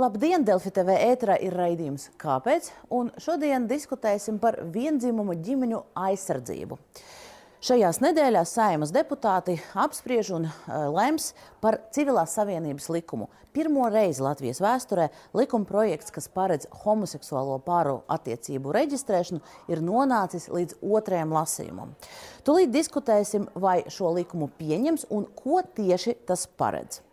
Labdien, Delfi TV ēterā ir raidījums Kāpēc? Un šodien diskutēsim par viendzimumu ģimeņu aizsardzību. Šajās nedēļās saimas deputāti apspriež un uh, lems par civilās savienības likumu. Pirmo reizi Latvijas vēsturē likuma projekts, kas paredz homoseksuālo pāru attiecību reģistrēšanu, ir nonācis līdz otrajam lasījumam. Tūlīt diskutēsim, vai šo likumu pieņems un ko tieši tas paredz.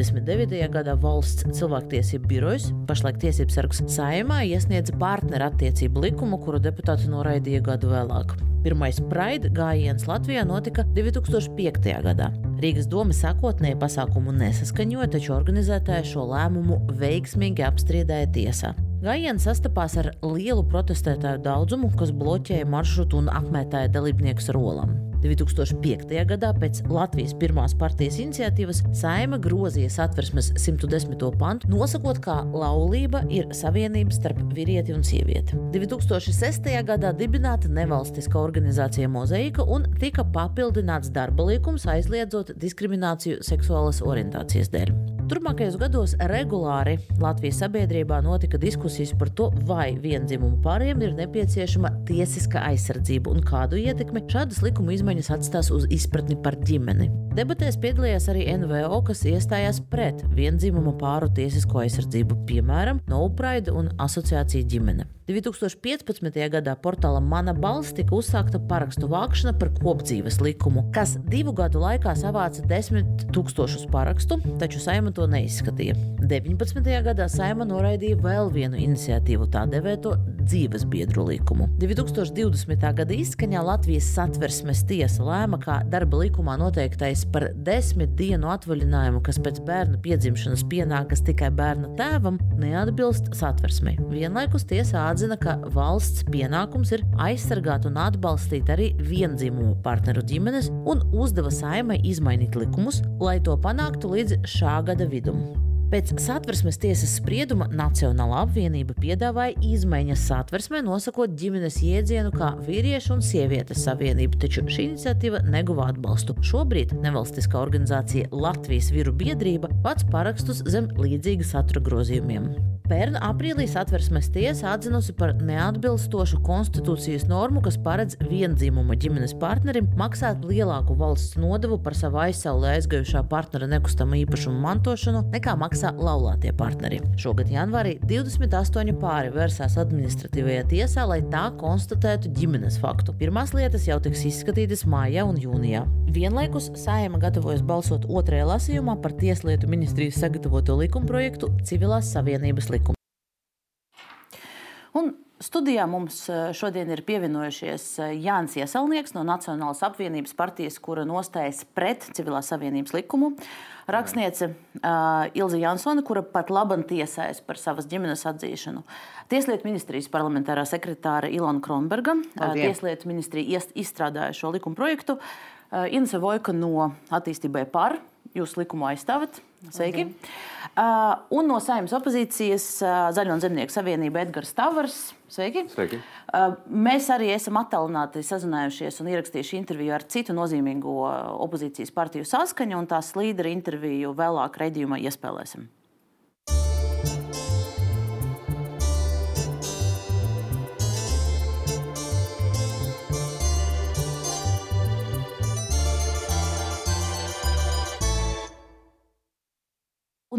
99. gadā valsts cilvēktiesību birojas, pašlaik tiesības sargs saimā, iesniedza partnerattiecību likumu, kuru deputāti noraidīja gadu vēlāk. Pirmais Pride gājiens Latvijā notika 2005. gadā. Rīgas doma sākotnēji pasākumu nesaskaņoja, taču organizētāji šo lēmumu veiksmīgi apstrīdēja tiesā. Gājiens sastapās ar lielu protestētāju daudzumu, kas bloķēja maršrutu un apmētāja dalībniekus ar olām. 2005. gadā pēc Latvijas pirmās partijas iniciatīvas Saima grozīja satversmes 110. pantu, nosakot, ka laulība ir savienība starp vīrieti un sievieti. 2006. gadā dibināta nevalstiska organizācija Mozaika un tika papildināts darba likums aizliedzot diskrimināciju seksuālas orientācijas dēļ. Turpmākajos gados regulāri Latvijas sabiedrībā notika diskusijas par to, vai vienzimumu pāriem ir nepieciešama tiesiska aizsardzība un kādu ietekmi šādas likuma izmaiņas atstās uz izpratni par ģimeni. Debatēs piedalījās arī NVO, kas iestājās pret vienzimumu pāru tiesisko aizsardzību, piemēram, No Pride un Asociācija ģimene. 2015. gadā portālam Mana balss tika uzsākta parakstu vākšana par kopdzīves likumu, kas divu gadu laikā savāca desmit tūkstošus parakstu, taču saima to neizskatīja. 19. gadā saima noraidīja vēl vienu iniciatīvu, tā devēto dzīves biedru likumu. 2020. gada izskaņā Latvijas satversmes tiesa lēma, ka darba likumā noteiktais par desmit dienu atvaļinājumu, kas pēc bērna piedzimšanas pienākas tikai bērna tēvam, neatbilst satversmei. Vienlaikus tiesa atzina, atzina, ka valsts pienākums ir aizsargāt un atbalstīt arī viendzimumu partneru ģimenes un uzdeva saimai izmainīt likumus, lai to panāktu līdz šā gada vidum. Pēc satversmes tiesas sprieduma Nacionāla apvienība piedāvāja izmaiņas satversmē, nosakot ģimenes jēdzienu kā vīriešu un sievietes savienību, taču šī iniciatīva neguva atbalstu. Šobrīd nevalstiskā organizācija Latvijas viru biedrība pats parakstus zem līdzīga satura grozījumiem. Pērn aprīlī satversmes tiesa atzinusi par neatbilstošu konstitūcijas normu, kas paredz vienzimuma ģimenes partnerim maksāt lielāku valsts nodevu par savu aizsaulē aizgājušā partnera nekustamo īpašumu mantošanu nekā maksā laulātie partneri. Šogad janvārī 28 pāri vērsās administratīvajā tiesā, lai tā konstatētu ģimenes faktu. Pirmās lietas jau tiks izskatītas mājā un jūnijā. Vienlaikus Sājama gatavojas balsot otrajā lasījumā par Tieslietu ministrijas sagatavoto likumprojektu Civilās Savienības likumu. Un studijā mums eh, šodien ir pievienojušies eh, Jānis Iesalnieks no Nacionālas apvienības partijas, kura nostājas pret civilās savienības likumu. Rakstniece uh, Ilza Jansone, kura pat laban tiesājas par savas ģimenes atzīšanu. Tieslietu ministrijas parlamentārā sekretāra Ilona Kronberga. Uh, Tieslietu ministrija izstrādāja šo likuma projektu. Uh, Inese Vojka no attīstībai par Jūs likumu aizstāvat. Sveiki. Uh, un no saimnes opozīcijas uh, Zaļo un Zemnieku savienība Edgars Tavars. Sveiki. Sveiki. Uh, mēs arī esam attālināti sazinājušies un ierakstījuši interviju ar citu nozīmīgo opozīcijas partiju saskaņu, un tās līderu interviju vēlāk redzījumā iespēlēsim.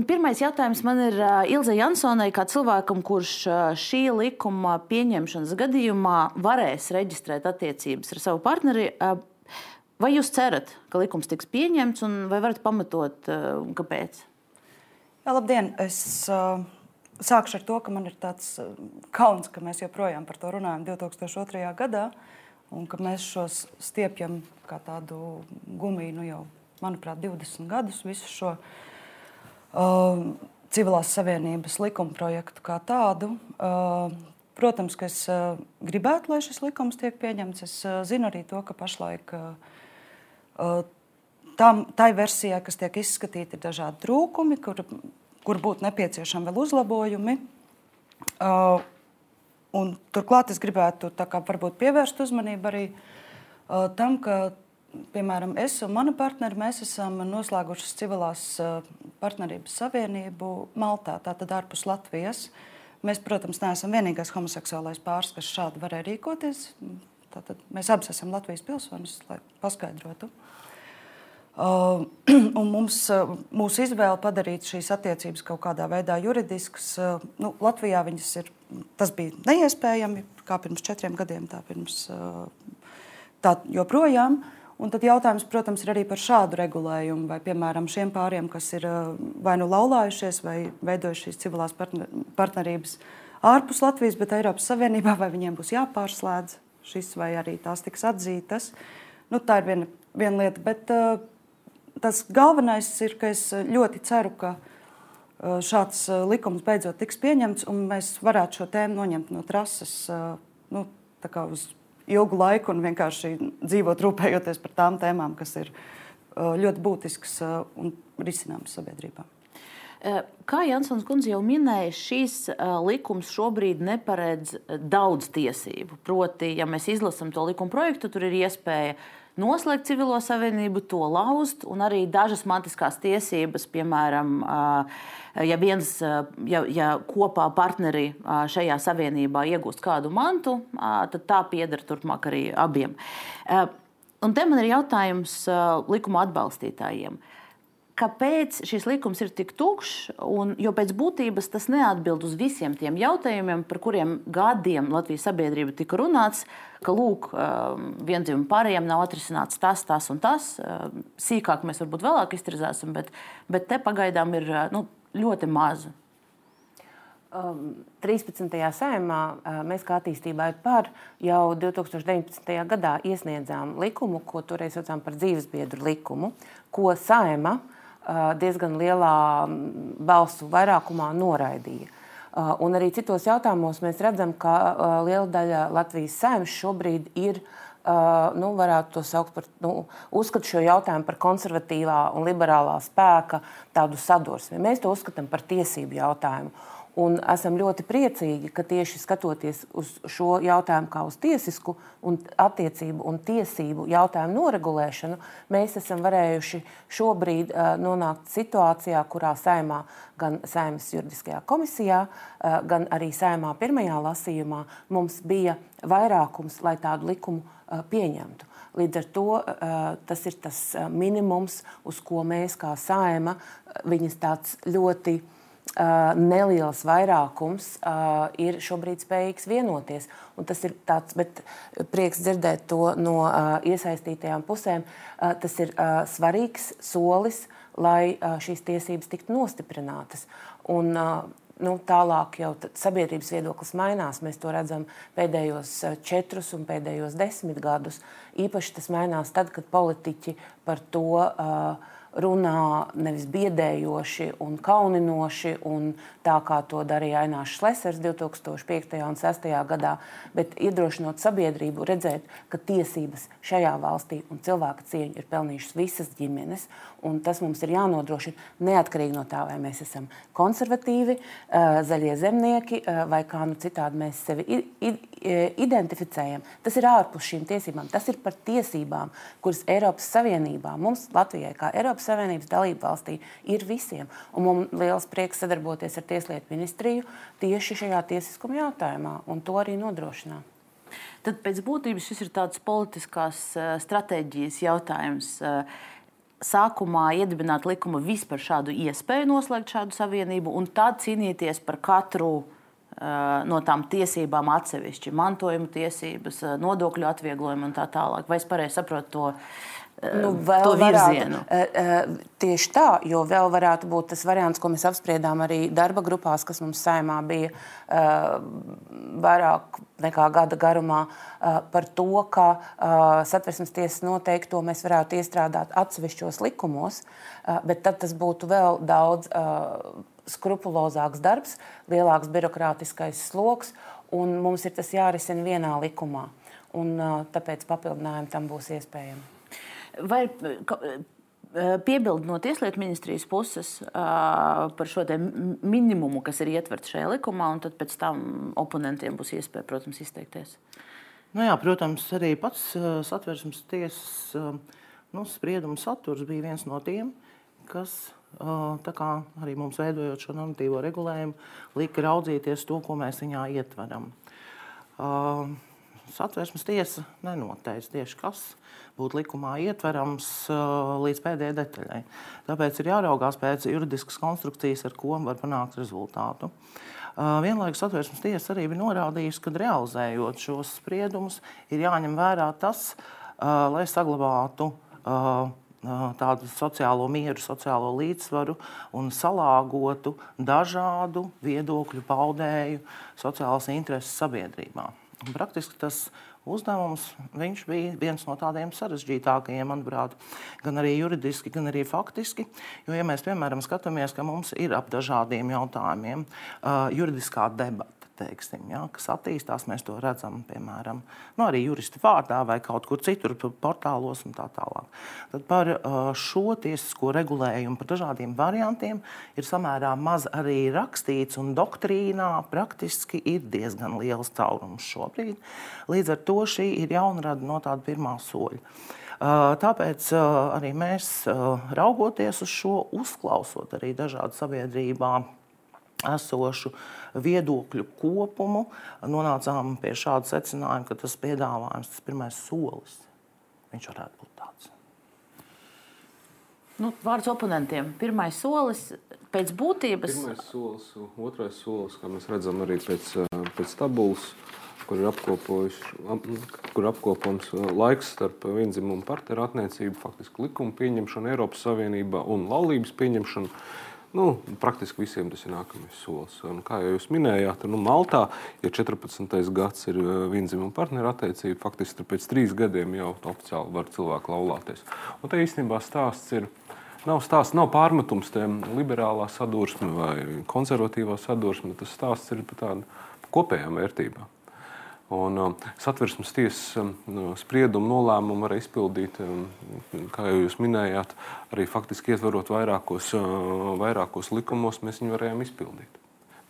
Un pirmais jautājums man ir Ilze Jansonai, kā cilvēkam, kurš šī likuma pieņemšanas gadījumā varēs reģistrēt attiecības ar savu partneri. Vai jūs cerat, ka likums tiks pieņemts, un vai varat pamatot, kāpēc? Jā, labdien! Es uh, sākšu ar to, ka man ir tāds kauns, ka mēs joprojām par to runājam 2002. gadā, un ka mēs šos stiepjam kā tādu gumiju nu jau, manuprāt, 20 gadus visu šo gadu civilās savienības likuma projektu kā tādu. Uh, protams, ka es gribētu, lai šis likums tiek pieņemts. Es zinu arī to, ka pašlaik tam, tai versijai, kas tiek izskatīta, ir dažādi trūkumi, kur, kur būtu nepieciešami vēl uzlabojumi. Un, turklāt es gribētu kā, pievērst uzmanību arī tam, ka piemēram, es un mana partneri, mēs esam noslēguši civilās partnerības savienību Maltā, tātad ārpus Latvijas. Mēs, protams, neesam vienīgais homoseksuālais pāris, kas šādi varēja rīkoties. Tātad mēs abi esam Latvijas pilsonis, lai paskaidrotu. Uh, mums, uh, mūsu izvēle padarīt šīs attiecības kaut kādā veidā juridiskas, uh, nu, Latvijā ir, tas bija neiespējami, kā pirms četriem gadiem, tā pirms uh, tā joprojām. Uh, Un tad jautājums, protams, ir arī par šādu regulējumu, vai, piemēram, šiem pāriem, kas ir eh, vai nu laulājušies, vai veidojuši šīs civilās partnerības ārpus Latvijas, bet Eiropas Savienībā, vai viņiem būs jāpārslēdz šis, vai arī tās tiks atzītas. Nu, tā ir viena, viena lieta, bet uh, tas galvenais ir, ka es ļoti ceru, ka uh, šāds uh, likums beidzot tiks pieņemts, un mēs varētu šo tēmu noņemt no trases uh, nu, uz ilgu laiku un vienkārši dzīvot rūpējoties par tām tēmām, kas ir uh, ļoti būtiskas uh, un risināmas sabiedrībā. Uh, kā Jansons kundze jau minēja, šīs likums šobrīd neparedz daudz tiesību. Proti, ja mēs izlasām to likuma projektu, tur ir iespēja noslēgt civilo savienību, to lauzt, un arī dažas mantiskās tiesības, piemēram, ja, viens, ja, ja kopā partneri šajā savienībā iegūst kādu mantu, tad tā pieder turpmāk arī abiem. Un te man ir jautājums likuma atbalstītājiem kāpēc šis likums ir tik tukšs, un, jo pēc būtības tas neatbild uz visiem tiem jautājumiem, par kuriem gadiem Latvijas sabiedrība tika runāts, ka lūk, um, vienzīmju pārējiem nav atrisināts tas, tas un tas. Um, sīkāk mēs varbūt vēlāk izstrādāsim, bet, bet te pagaidām ir uh, nu, ļoti maza. Um, 13. sējumā uh, mēs kā attīstībai par jau 2019. gadā iesniedzām likumu, ko toreiz saucām par dzīvesbiedru likumu, ko saima diezgan lielā balsu vairākumā noraidīja. Un arī citos jautājumos mēs redzam, ka liela daļa Latvijas saimnes šobrīd ir nu, varētu to saukt par, nu, uzskatu šo jautājumu par konservatīvā un liberālā spēka tādu sadursmi. Mēs to uzskatām par tiesību jautājumu. Un esam ļoti priecīgi, ka tieši skatoties uz šo jautājumu kā uz tiesisku un attiecību un tiesību jautājumu noregulēšanu, mēs esam varējuši šobrīd uh, nonākt situācijā, kurā saimā gan saimnes juridiskajā komisijā, uh, gan arī saimā pirmajā lasījumā mums bija vairākums, lai tādu likumu uh, pieņemtu. Līdz ar to tas ir tas minimums, uz ko mēs kā saima, viņas tāds ļoti Uh, neliels vairākums uh, ir šobrīd spējīgs vienoties. Un tas ir tāds, bet prieks dzirdēt to no uh, iesaistītajām pusēm. Uh, tas ir uh, svarīgs solis, lai uh, šīs tiesības tiktu nostiprinātas. Un, uh, nu, tālāk jau sabiedrības viedoklis mainās. Mēs to redzam pēdējos četrus un pēdējos desmit gadus. Īpaši tas mainās tad, kad politiķi par to uh, runā nevis biedējoši un kauninoši, un tā kā to darīja Ainārs Šlesers 2005. un 2006. gadā, bet iedrošinot sabiedrību redzēt, ka tiesības šajā valstī un cilvēka cieņa ir pelnījušas visas ģimenes, un tas mums ir jānodrošina neatkarīgi no tā, vai mēs esam konservatīvi, zaļie zemnieki vai kā nu citādi mēs sevi identificējam. Tas ir ārpus šīm tiesībām. Tas ir par tiesībām, kuras Eiropas Savienībā mums, Latvijai, kā Eiropas Savienības dalību valstī ir visiem. Un mums liels prieks sadarboties ar Tieslietu ministriju tieši šajā tiesiskuma jautājumā un to arī nodrošināt. Tad pēc būtības šis ir tāds politiskās stratēģijas jautājums. Eh, sākumā iedibināt likumu vispār šādu iespēju noslēgt šādu savienību, un tad cīnīties par katru uh, no tām tiesībām atsevišķi, mantojuma tiesības, nodokļu atvieglojumu un tā tālāk. Vai es pareizi saprotu to? Nu, vēl varētu, tieši tā, jo vēl varētu būt tas variants, ko mēs apspriedām arī darba grupās, kas mums saimā bija vairāk nekā gada garumā, par to, ka satversmes tiesas noteikto mēs varētu iestrādāt atsevišķos likumos, bet tad tas būtu vēl daudz skrupulozāks darbs, lielāks birokrātiskais sloks un mums ir tas jārisina vienā likumā. Un, tāpēc papildinājumi tam būs iespējami. Vai piebildi no Tieslietu ministrijas puses uh, par šo minimumu, kas ir ietverts šajā likumā, un tad pēc tam oponentiem būs iespēja, protams, izteikties? Nu jā, protams, arī pats uh, satversmes tiesas nu, sprieduma saturs bija viens no tiem, kas arī mums veidojot šo normatīvo regulējumu, lika raudzīties to, ko mēs viņā ietveram. Satversmes tiesa nenoteica tieši kas būtu likumā ietverams līdz pēdējai detaļai. Tāpēc ir jāraugās pēc juridiskas konstrukcijas, ar ko var panākt rezultātu. Vienlaikus satversmes tiesa arī bija norādījusi, ka realizējot šos spriedumus, ir jāņem vērā tas, lai saglabātu tādu sociālo mieru, sociālo līdzsvaru un salāgotu dažādu viedokļu paudēju sociālās intereses sabiedrībā. Un praktiski tas uzdevums bija viens no tādiem sarežģītākajiem, manuprāt, gan arī juridiski, gan arī faktiski. Jo, ja mēs, piemēram, skatāmies, ka mums ir ap dažādiem jautājumiem uh, juridiskā debata, teiksim, ja, kas attīstās. Mēs to redzam, piemēram, nu, arī juristu vārdā vai kaut kur citur, portālos un tā tālāk. Tad par uh, šo tiesisko regulējumu, par dažādiem variantiem ir samērā maz arī rakstīts, un doktrīnā praktiski ir diezgan liels caurums šobrīd. Līdz ar to šī ir jaunrada no tāda pirmā soļa. Uh, tāpēc uh, arī mēs, raugoties uz šo, uzklausot arī dažādu sabiedrībā esošu viedokļu kopumu, nonācām pie šāda secinājuma, ka tas piedāvājums, tas pirmais solis, viņš varētu būt tāds. Nu, vārds oponentiem. Pirmais solis pēc būtības. Pirmais solis, otrais solis, kā mēs redzam arī pēc, pēc tabulas, kur ir, kur apkopams laiks starp vienzimumu partneru attiecību, faktiski likuma pieņemšanu Eiropas Savienībā un laulības pieņemšanu Nu, praktiski visiem tas ir nākamais solis. Un, kā jau jūs minējāt, nu, Maltā, ja 14. gads ir eh, vienzimuma partneru attiecība, faktiski pēc trīs gadiem jau oficiāli var cilvēku laulāties. Un te īstenībā stāsts ir. Nav stāsts, nav pārmetums tiem liberālā sadursme vai konservatīvā sadursme. Tas stāsts ir par tādām kopējām vērtībām. Un uh, satversmes tiesas um, spriedumu nolēmumu var izpildīt, um, kā jau jūs minējāt, arī faktiski ietverot vairākos, uh, vairākos likumos, mēs viņu varējām izpildīt.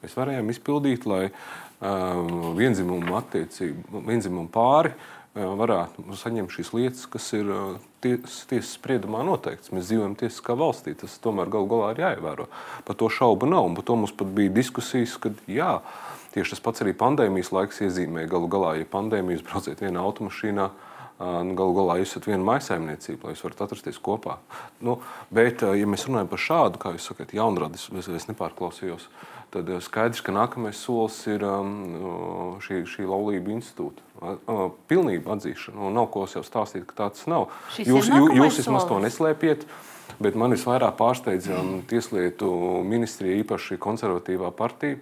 Mēs varējām izpildīt, lai uh, vienzimumu attiecību, vienzimumu pāri uh, varētu saņemt šīs lietas, kas ir uh, ties, tiesas spriedumā noteikts. Mēs dzīvojam tiesiskā valstī, tas tomēr galu galā ir jāievēro. Par to šaubu nav, un par to mums pat bija diskusijas, kad jā, Tieši tas pats arī pandēmijas laiks iezīmē. Galu galā, ja pandēmijas brauciet vienā automašīnā, nu, galu galā jūs esat viena maisaimniecība, lai jūs varat atrasties kopā. Nu, bet, ja mēs runājam par šādu, kā jūs sakat, jaunradis, es, es nepārklausījos, tad skaidrs, ka nākamais solis ir šī, šī laulība institūta. Pilnība atzīšana. Nav ko jau stāstīt, ka tāds nav. Šis jūs jūs, jūs vismaz to neslēpiet. Bet man visvairāk pārsteidz Tieslietu ministrija, īpaši konservatīvā partija,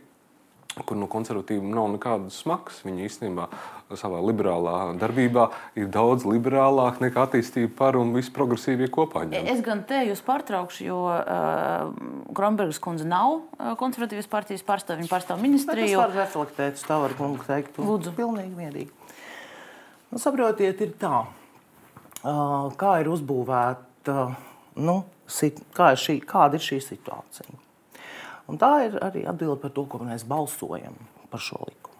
kur no konservatīviem nav nekādas smagas. Viņi īstenībā savā liberālā darbībā ir daudz liberālāk nekā attīstība par un visi progresīvie kopā. Ņem. Es gan te jūs pārtraukšu, jo uh, Kronbergas kundze nav uh, konservatīvas partijas pārstāvja. Viņa pārstāv ministriju. Tas var reflektēt, tā var kungu teikt. Lūdzu. Pilnīgi mierīgi. Nu, saprotiet, ir tā, uh, kā ir uzbūvēta, uh, nu, sit, kā ir šī, kāda ir šī situācija. Un tā ir arī atbilde par to, ko mēs balsojam par šo likumu.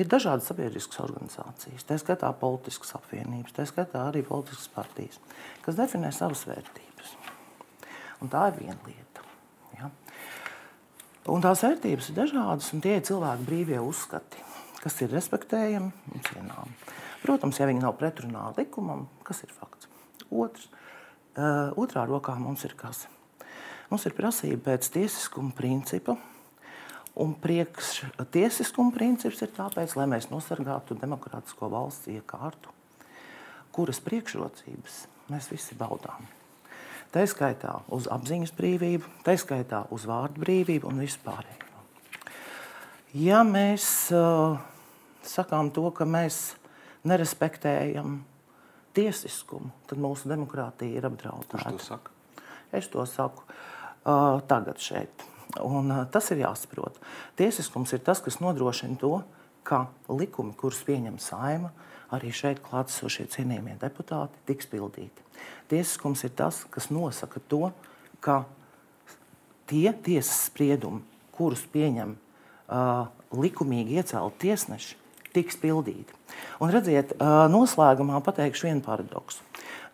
Ir dažādas sabiedriskas organizācijas, tā skaitā politiskas apvienības, tā skaitā arī politiskas partijas, kas definē savas vērtības. Un tā ir viena lieta. Ja? Un tās vērtības ir dažādas, un tie ir cilvēku brīvie uzskati, kas ir respektējami un cienāmi. Protams, ja viņi nav pretrunā likumam, kas ir fakts. Otrs, uh, otrā rokā mums ir kas? Mums ir prasība pēc tiesiskuma principa. Un priekštiesiskuma princips ir tāpēc, lai mēs nosargātu demokrātisko valsts iekārtu, kuras priekšrocības mēs visi baudām. Tā skaitā uz apziņas brīvību, tā skaitā uz vārdu brīvību un vispārējo. Ja mēs uh, sakām to, ka mēs nerespektējam tiesiskumu, tad mūsu demokrātija ir apdraudēta. Kurš to saka? Es to saku tagad šeit. Un, tas ir jāsaprot. Tiesiskums ir tas, kas nodrošina to, ka likumi, kurus pieņem saima, arī šeit klātesošie cienījamie deputāti, tiks pildīti. Tiesiskums ir tas, kas nosaka to, ka tie tiesas spriedumi, kurus pieņem uh, likumīgi iecelti tiesneši, tiks pildīti. Un redziet, uh, noslēgumā pateikšu vienu paradoksu.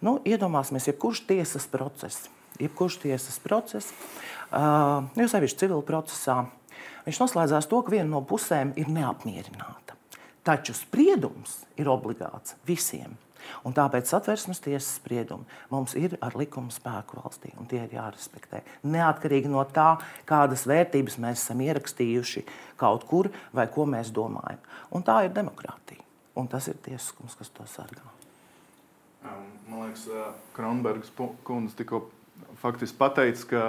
Nu, iedomāsimies, jebkurš tiesas process, jebkurš tiesas process, jo sevišķi civil procesā, viņš noslēdzās to, ka viena no pusēm ir neapmierināta. Taču spriedums ir obligāts visiem. Un tāpēc satversmes tiesas spriedumi mums ir ar likuma spēku valstī, un tie ir jārespektē. Neatkarīgi no tā, kādas vērtības mēs esam ierakstījuši kaut kur vai ko mēs domājam. Un tā ir demokrātija, un tas ir tiesiskums, kas to sargā. Man liekas, Kronbergs kundze tikko faktiski pateica, ka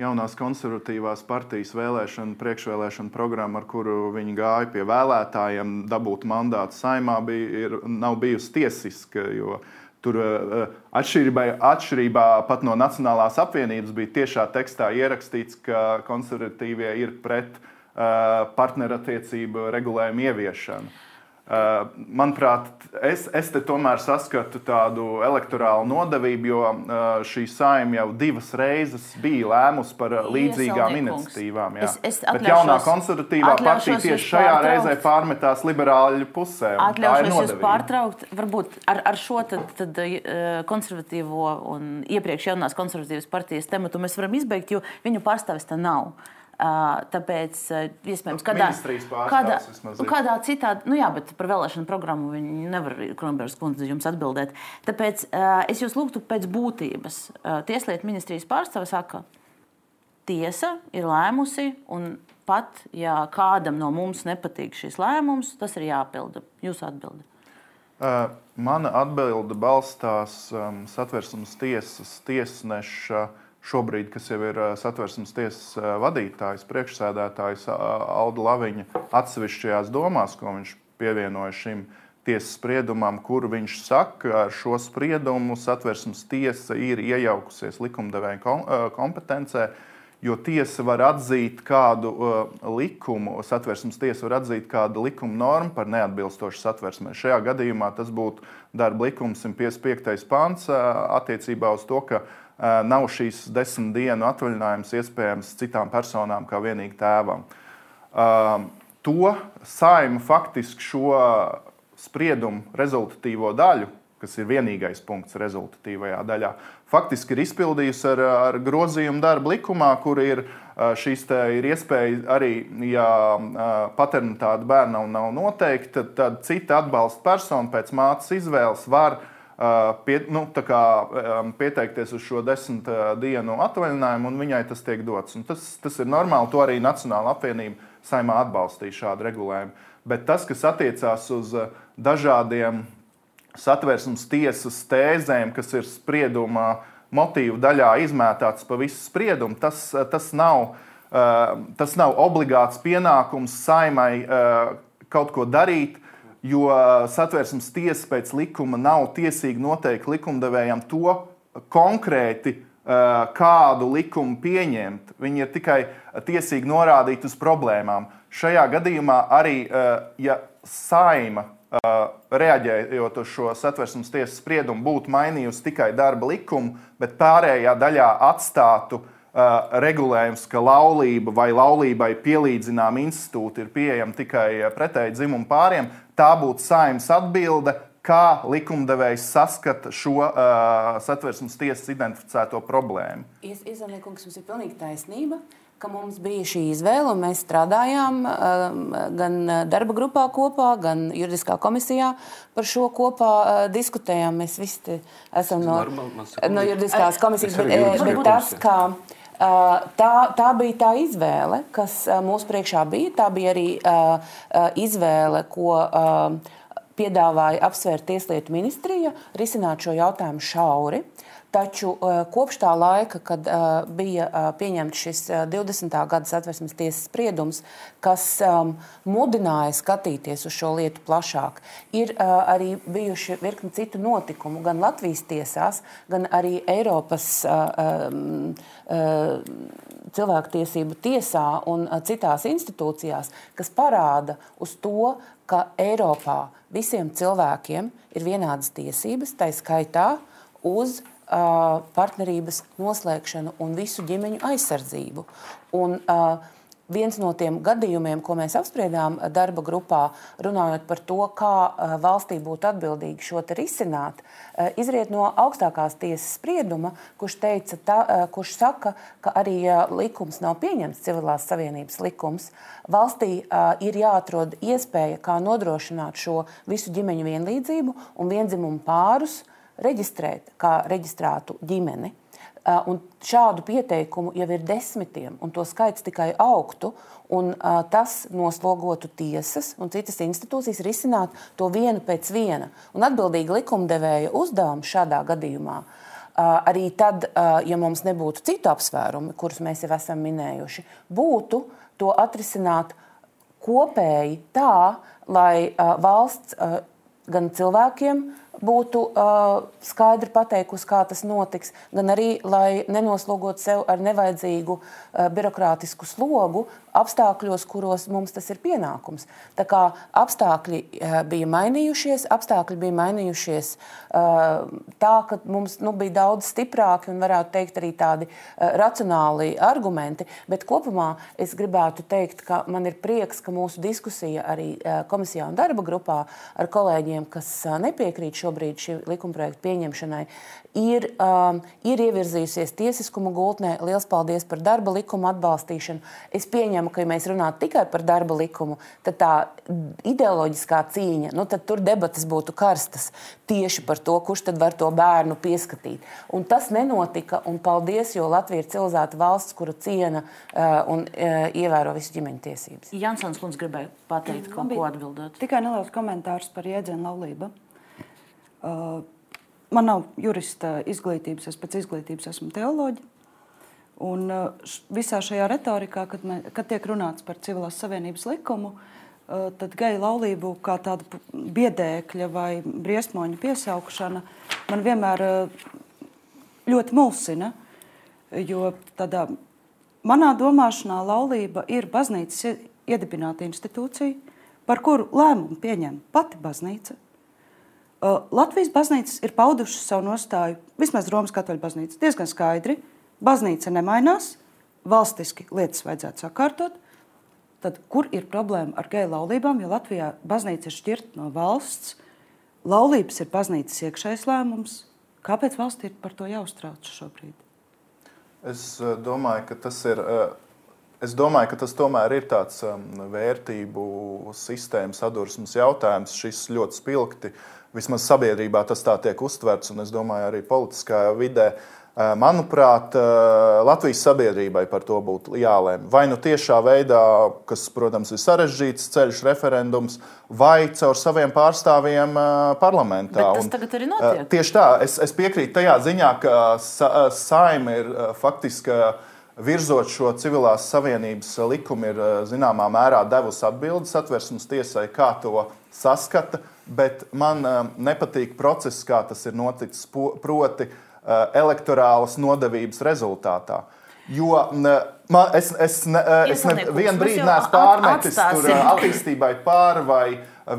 jaunās konservatīvās partijas vēlēšana, priekšvēlēšana programma, ar kuru viņi gāja pie vēlētājiem, dabūt mandātu saimā, bija, ir, nav bijusi tiesiska. Tur eh, atšķirībā, atšķirībā pat no Nacionālās apvienības bija tiešā tekstā ierakstīts, ka konservatīvie ir pret uh, partnerattiecību regulējumu ieviešanu. Uh, manuprāt, es, es te tomēr saskatu tādu elektorālu nodevību, jo uh, šī saima jau divas reizes bija lēmusi par uh, līdzīgām iniciatīvām. Jā. Es, es Bet jaunā konservatīvā partija tieši šajā reizē pārmetās liberāļu pusē. Atļaušos jūs pārtraukt, varbūt ar, ar šo tad, tad, konservatīvo un iepriekš jaunās konservatīvas partijas tematu mēs varam izbeigt, jo viņu pārstāvis tā nav. Tāpēc, iespējams, kādā, kādā, kādā citā, nu jā, bet par vēlēšanu programmu viņi nevar, Kronbergs kundze, jums atbildēt. Tāpēc es jūs lūgtu pēc būtības. Tieslietu ministrijas pārstāve saka, tiesa ir lēmusi, un pat, ja kādam no mums nepatīk šis lēmums, tas ir jāpilda. Jūs atbildat. Uh, mana atbilde balstās um, satversmes tiesas tiesneša uh, šobrīd, kas jau ir satversmes tiesas vadītājs, priekšsēdētājs Alda Laviņa, atsevišķajās domās, ko viņš pievienoja šim tiesas spriedumam, kur viņš saka, ka ar šo spriedumu satversmes tiesa ir iejaukusies likumdevēja kompetencē. Jo tiesa var atzīt kādu uh, likumu, satversmes tiesa var atzīt kādu likuma normu par neatbilstošu satversmē. Šajā gadījumā tas būtu darba likums 155. pāns uh, attiecībā uz to, ka uh, nav šīs desmit dienu atvaļinājums iespējams citām personām, kā vienīgi tēvam. To saima faktiski šo spriedumu rezultatīvo daļu, kas ir vienīgais punkts rezultatīvajā daļā, faktiski ir izpildījusi ar, ar grozījumu darba likumā, kur ir šīs ir iespēja arī, ja paternitāte bērnam nav noteikta, tad, cita atbalsta persona pēc mātes izvēles var uh, pie, nu, kā, pieteikties uz šo desmit dienu atvaļinājumu, un viņai tas tiek dots. Un tas, tas ir normāli, to arī Nacionāla apvienība saimā atbalstīja šādu regulējumu. Bet tas, kas attiecās uz dažādiem satversmes tiesas tēzēm, kas ir spriedumā motīvu daļā izmētāts pa visu spriedumu, tas, tas, nav, tas nav obligāts pienākums saimai kaut ko darīt jo satversmes tiesa pēc likuma nav tiesīga noteikt likumdevējam to konkrēti, kādu likumu pieņemt. Viņi ir tikai tiesīgi norādīt uz problēmām. Šajā gadījumā arī, ja saima reaģējot uz šo satversmes tiesas spriedumu, būtu mainījusi tikai darba likumu, bet pārējā daļā atstātu regulējums, ka laulība vai laulībai pielīdzināma institūta ir pieejama tikai pretēji dzimumu pāriem, tā būtu saimnes atbilde, kā likumdevējs saskata šo uh, satversmes tiesas identificēto problēmu. Iezanīkums jums ir pilnīgi taisnība. Ka mums bija šī izvēle, un mēs strādājām uh, gan darba grupā kopā, gan juridiskā komisijā par šo kopā uh, diskutējām. Mēs visi esam no, no juridiskās komisijas, bet, bet tas, kā Tā, tā bija tā izvēle, kas mūsu priekšā bija. Tā bija arī izvēle, ko piedāvāja apsvērt Tieslietu ministrija, risināt šo jautājumu šauri. Taču kopš tā laika, kad bija pieņemts šis 20. gada satversmes tiesas spriedums, kas mudināja skatīties uz šo lietu plašāk, ir arī bijuši virkni citu notikumu gan Latvijas tiesās, gan arī Eiropas cilvēktiesību tiesā un citās institūcijās, kas parāda uz to, ka Eiropā visiem cilvēkiem ir vienādas tiesības, tā skaitā uz uh, partnerības noslēgšanu un visu ģimeņu aizsardzību. Un, uh, Viens no tiem gadījumiem, ko mēs apspriedām darba grupā, runājot par to, kā valstī būtu atbildīgi šo risināt, izriet no augstākās tiesas sprieduma, kurš, teica, eh, kurš saka, ka arī likums nav pieņemts, civilās savienības likums, valstī ir jāatrod iespēja, kā nodrošināt šo visu ģimeņu vienlīdzību un vienzimumu pārus reģistrēt kā reģistrētu ģimeni. Uh, un šādu pieteikumu jau ir desmitiem, un to skaits tikai augtu. Un, uh, tas noslogotu tiesas un citas institūcijas risināt to vienu pēc viena. Un atbildīga likumdevēja uzdevums šādā gadījumā uh, arī tad, uh, ja mums nebūtu citu apsvērumu, kurus mēs jau esam minējuši, būtu to atrisināt kopēji tā, lai uh, valsts uh, gan cilvēkiem, būtu uh, skaidri pateikusi, kā tas notiks, gan arī, lai nenoslogot sev ar nevajadzīgu uh, birokrātisku slogu apstākļos, kuros mums tas ir pienākums. Tā kā apstākļi uh, bija mainījušies, apstākļi bija mainījušies uh, tā, ka mums nu, bija daudz stiprāki un varētu teikt arī tādi uh, racionāli argumenti, bet kopumā es gribētu teikt, ka man ir prieks, ka mūsu diskusija arī uh, komisijā un darba grupā ar kolēģiem, kas uh, nepiekrīt šo šobrīd šī likumprojekta pieņemšanai, ir, um, ir ievirzījusies tiesiskuma gultnē. Lielas paldies par darba likumu atbalstīšanu. Es pieņemu, ka, ja mēs runātu tikai par darba likumu, tad tā ideoloģiskā cīņa, nu, tad tur debatas būtu karstas tieši par to, kurš tad var to bērnu pieskatīt. Un tas nenotika, un paldies, jo Latvija ir civilizēta valsts, kura ciena uh, un uh, ievēro visu ģimeņu tiesības. Jansons Kunds gribēja pateikt, ko, ko atbildot. Tikai neliels komentārs par jēdzienu laulību. Uh, man nav jurista izglītības, es pēc izglītības esmu teoloģija. Un uh, visā šajā retorikā, kad, mē, kad tiek runāts par civilās savienības likumu, uh, tad geju laulību kā tāda biedēkļa vai briesmoņa piesaukšana man vienmēr ļoti mulsina. Jo tādā manā domāšanā laulība ir baznīcas iedibināta institūcija, par kuru lēmumu pieņem pati baznīca. Latvijas baznīcas ir paudušas savu nostāju, vismaz Romas katoļu baznīca, diezgan skaidri. Baznīca nemainās, valstiski lietas vajadzētu sakārtot. Tad, kur ir problēma ar geju laulībām? Jo Latvijā baznīca ir šķirta no valsts, laulības ir baznīcas iekšējais lēmums. Kāpēc valsts ir par to jāuztrauc šobrīd? Es domāju, ka tas ir. Es domāju, ka tas tomēr ir tāds vērtību sistēmas sadursmes jautājums. Šis ļoti spilgti uh, Vismaz sabiedrībā tas tā tiek uztverts, un es domāju, arī politiskajā vidē. Manuprāt, Latvijas sabiedrībai par to būtu jālēm. Vai nu tiešā veidā, kas, protams, ir sarežģīts ceļš, referendums, vai caur saviem pārstāvjiem parlamentā. Bet tas un, tagad arī notiek. Tieši tā, es, es piekrītu tajā ziņā, ka sa, saima ir faktiski virzot šo civilās savienības likumu, ir zināmā mērā devusi atbildes satversmes tiesai, kā to saskata bet man uh, nepatīk process, kā tas ir noticis, proti, uh, elektorālas nodevības rezultātā. Jo man, es, es, ne, es ne, vienu brīdi neesmu pārmetis tur attīstībai pāri vai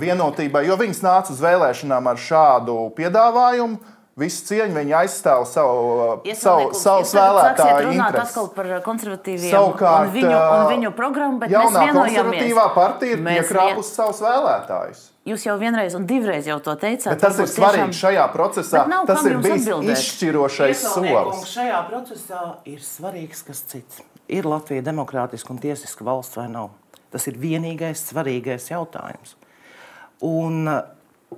vienotībai, jo viņas nāca uz vēlēšanām ar šādu piedāvājumu visu cieņu viņi aizstāv savu, savu, savu vēlētāju intereses. atkal par konservatīviem Savukārt, un viņu, un viņu programmu, bet jaunā konservatīvā partija ir iekrāpusi savus vēlētājus. Jūs jau vienreiz un divreiz jau to teicāt. Bet tas ir svarīgi tiešām... šajā procesā. Nav, tas ir bijis atbildēt. izšķirošais solis. Šajā procesā ir svarīgs kas cits. Ir Latvija demokrātiska un tiesiska valsts vai nav? Tas ir vienīgais svarīgais jautājums. Un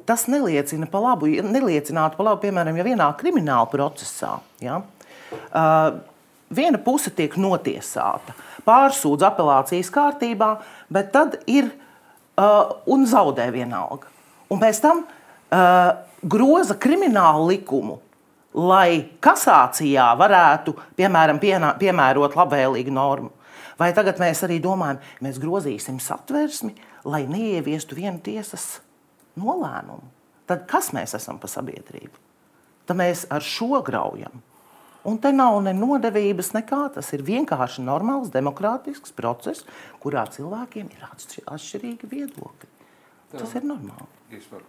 tas neliecina par labu. Neliecinātu par labu, piemēram, ja vienā krimināla procesā ja, uh, viena puse tiek notiesāta, pārsūdz apelācijas kārtībā, bet tad ir uh, un zaudē vienalga. Un pēc tam uh, groza kriminālu likumu. Lai kasācijā varētu, piemēram, pienā, piemērot labvēlīgu normu. Vai tagad mēs arī domājam, mēs grozīsim satversmi, lai neieviestu vienu tiesas nolēmumu, tad kas mēs esam par sabiedrību? Tad mēs ar šo graujam. Un te nav ne nodevības, nekā. Tas ir vienkārši normāls, demokrātisks process, kurā cilvēkiem ir atšķirīgi viedokļi. Tas Jā. ir normāli. Es, varu.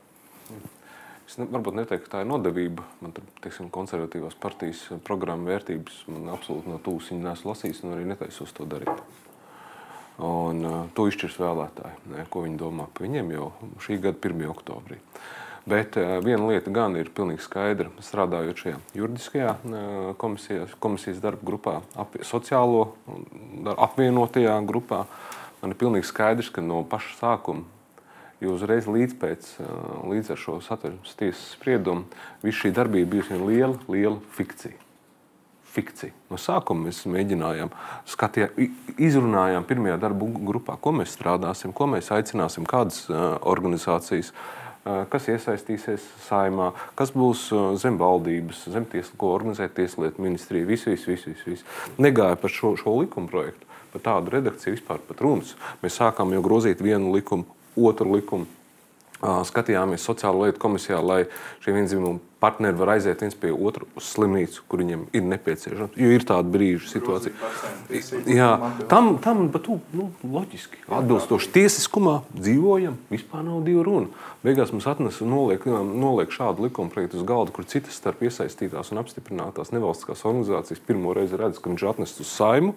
es ne, varbūt neteiktu, ka tā ir nodevība. Man tur, teiksim, konservatīvās partijas programma vērtības man absolūti no tūs viņa nesu lasījis un arī netaisos to darīt. Un uh, to izšķirs vēlētāji, ne, ko viņi domā par viņiem jau šī gada 1. oktobrī. Bet uh, viena lieta gan ir pilnīgi skaidra, strādājot šajā juridiskajā uh, komisijas, komisijas darba grupā, ap, sociālo apvienotajā grupā. Man ir pilnīgi skaidrs, ka no paša sākuma jo uzreiz līdz, pēc, līdz ar šo satversmes tiesas spriedumu viss šī darbība bijusi viena liela, liela fikcija fikcija. No sākuma mēs mēģinājām, skatījām, izrunājām pirmajā darba grupā, ko mēs strādāsim, ko mēs aicināsim, kādas organizācijas, kas iesaistīsies saimā, kas būs zem valdības, zem tiesas, ko organizē Tieslietu ministrija. Viss, viss, viss, viss, viss. Negāja par šo, šo likuma projektu, par tādu redakciju vispār pat runas. Mēs sākām jau grozīt vienu likumu, otru likumu skatījāmies sociālo lietu komisijā, lai šie vienzīmīgi partneri var aiziet viens pie otra uz slimnīcu, kur viņiem ir nepieciešams. Jo ir tāda brīža situācija. Jā, tam, tam tu, nu, loģiski, atbilstoši tiesiskumā dzīvojam, vispār nav divu runu. Beigās mums atnesa noliek, noliek šādu likuma projektu uz galda, kur citas starp iesaistītās un apstiprinātās nevalstiskās organizācijas pirmo reizi redz, ka viņš atnests uz saimu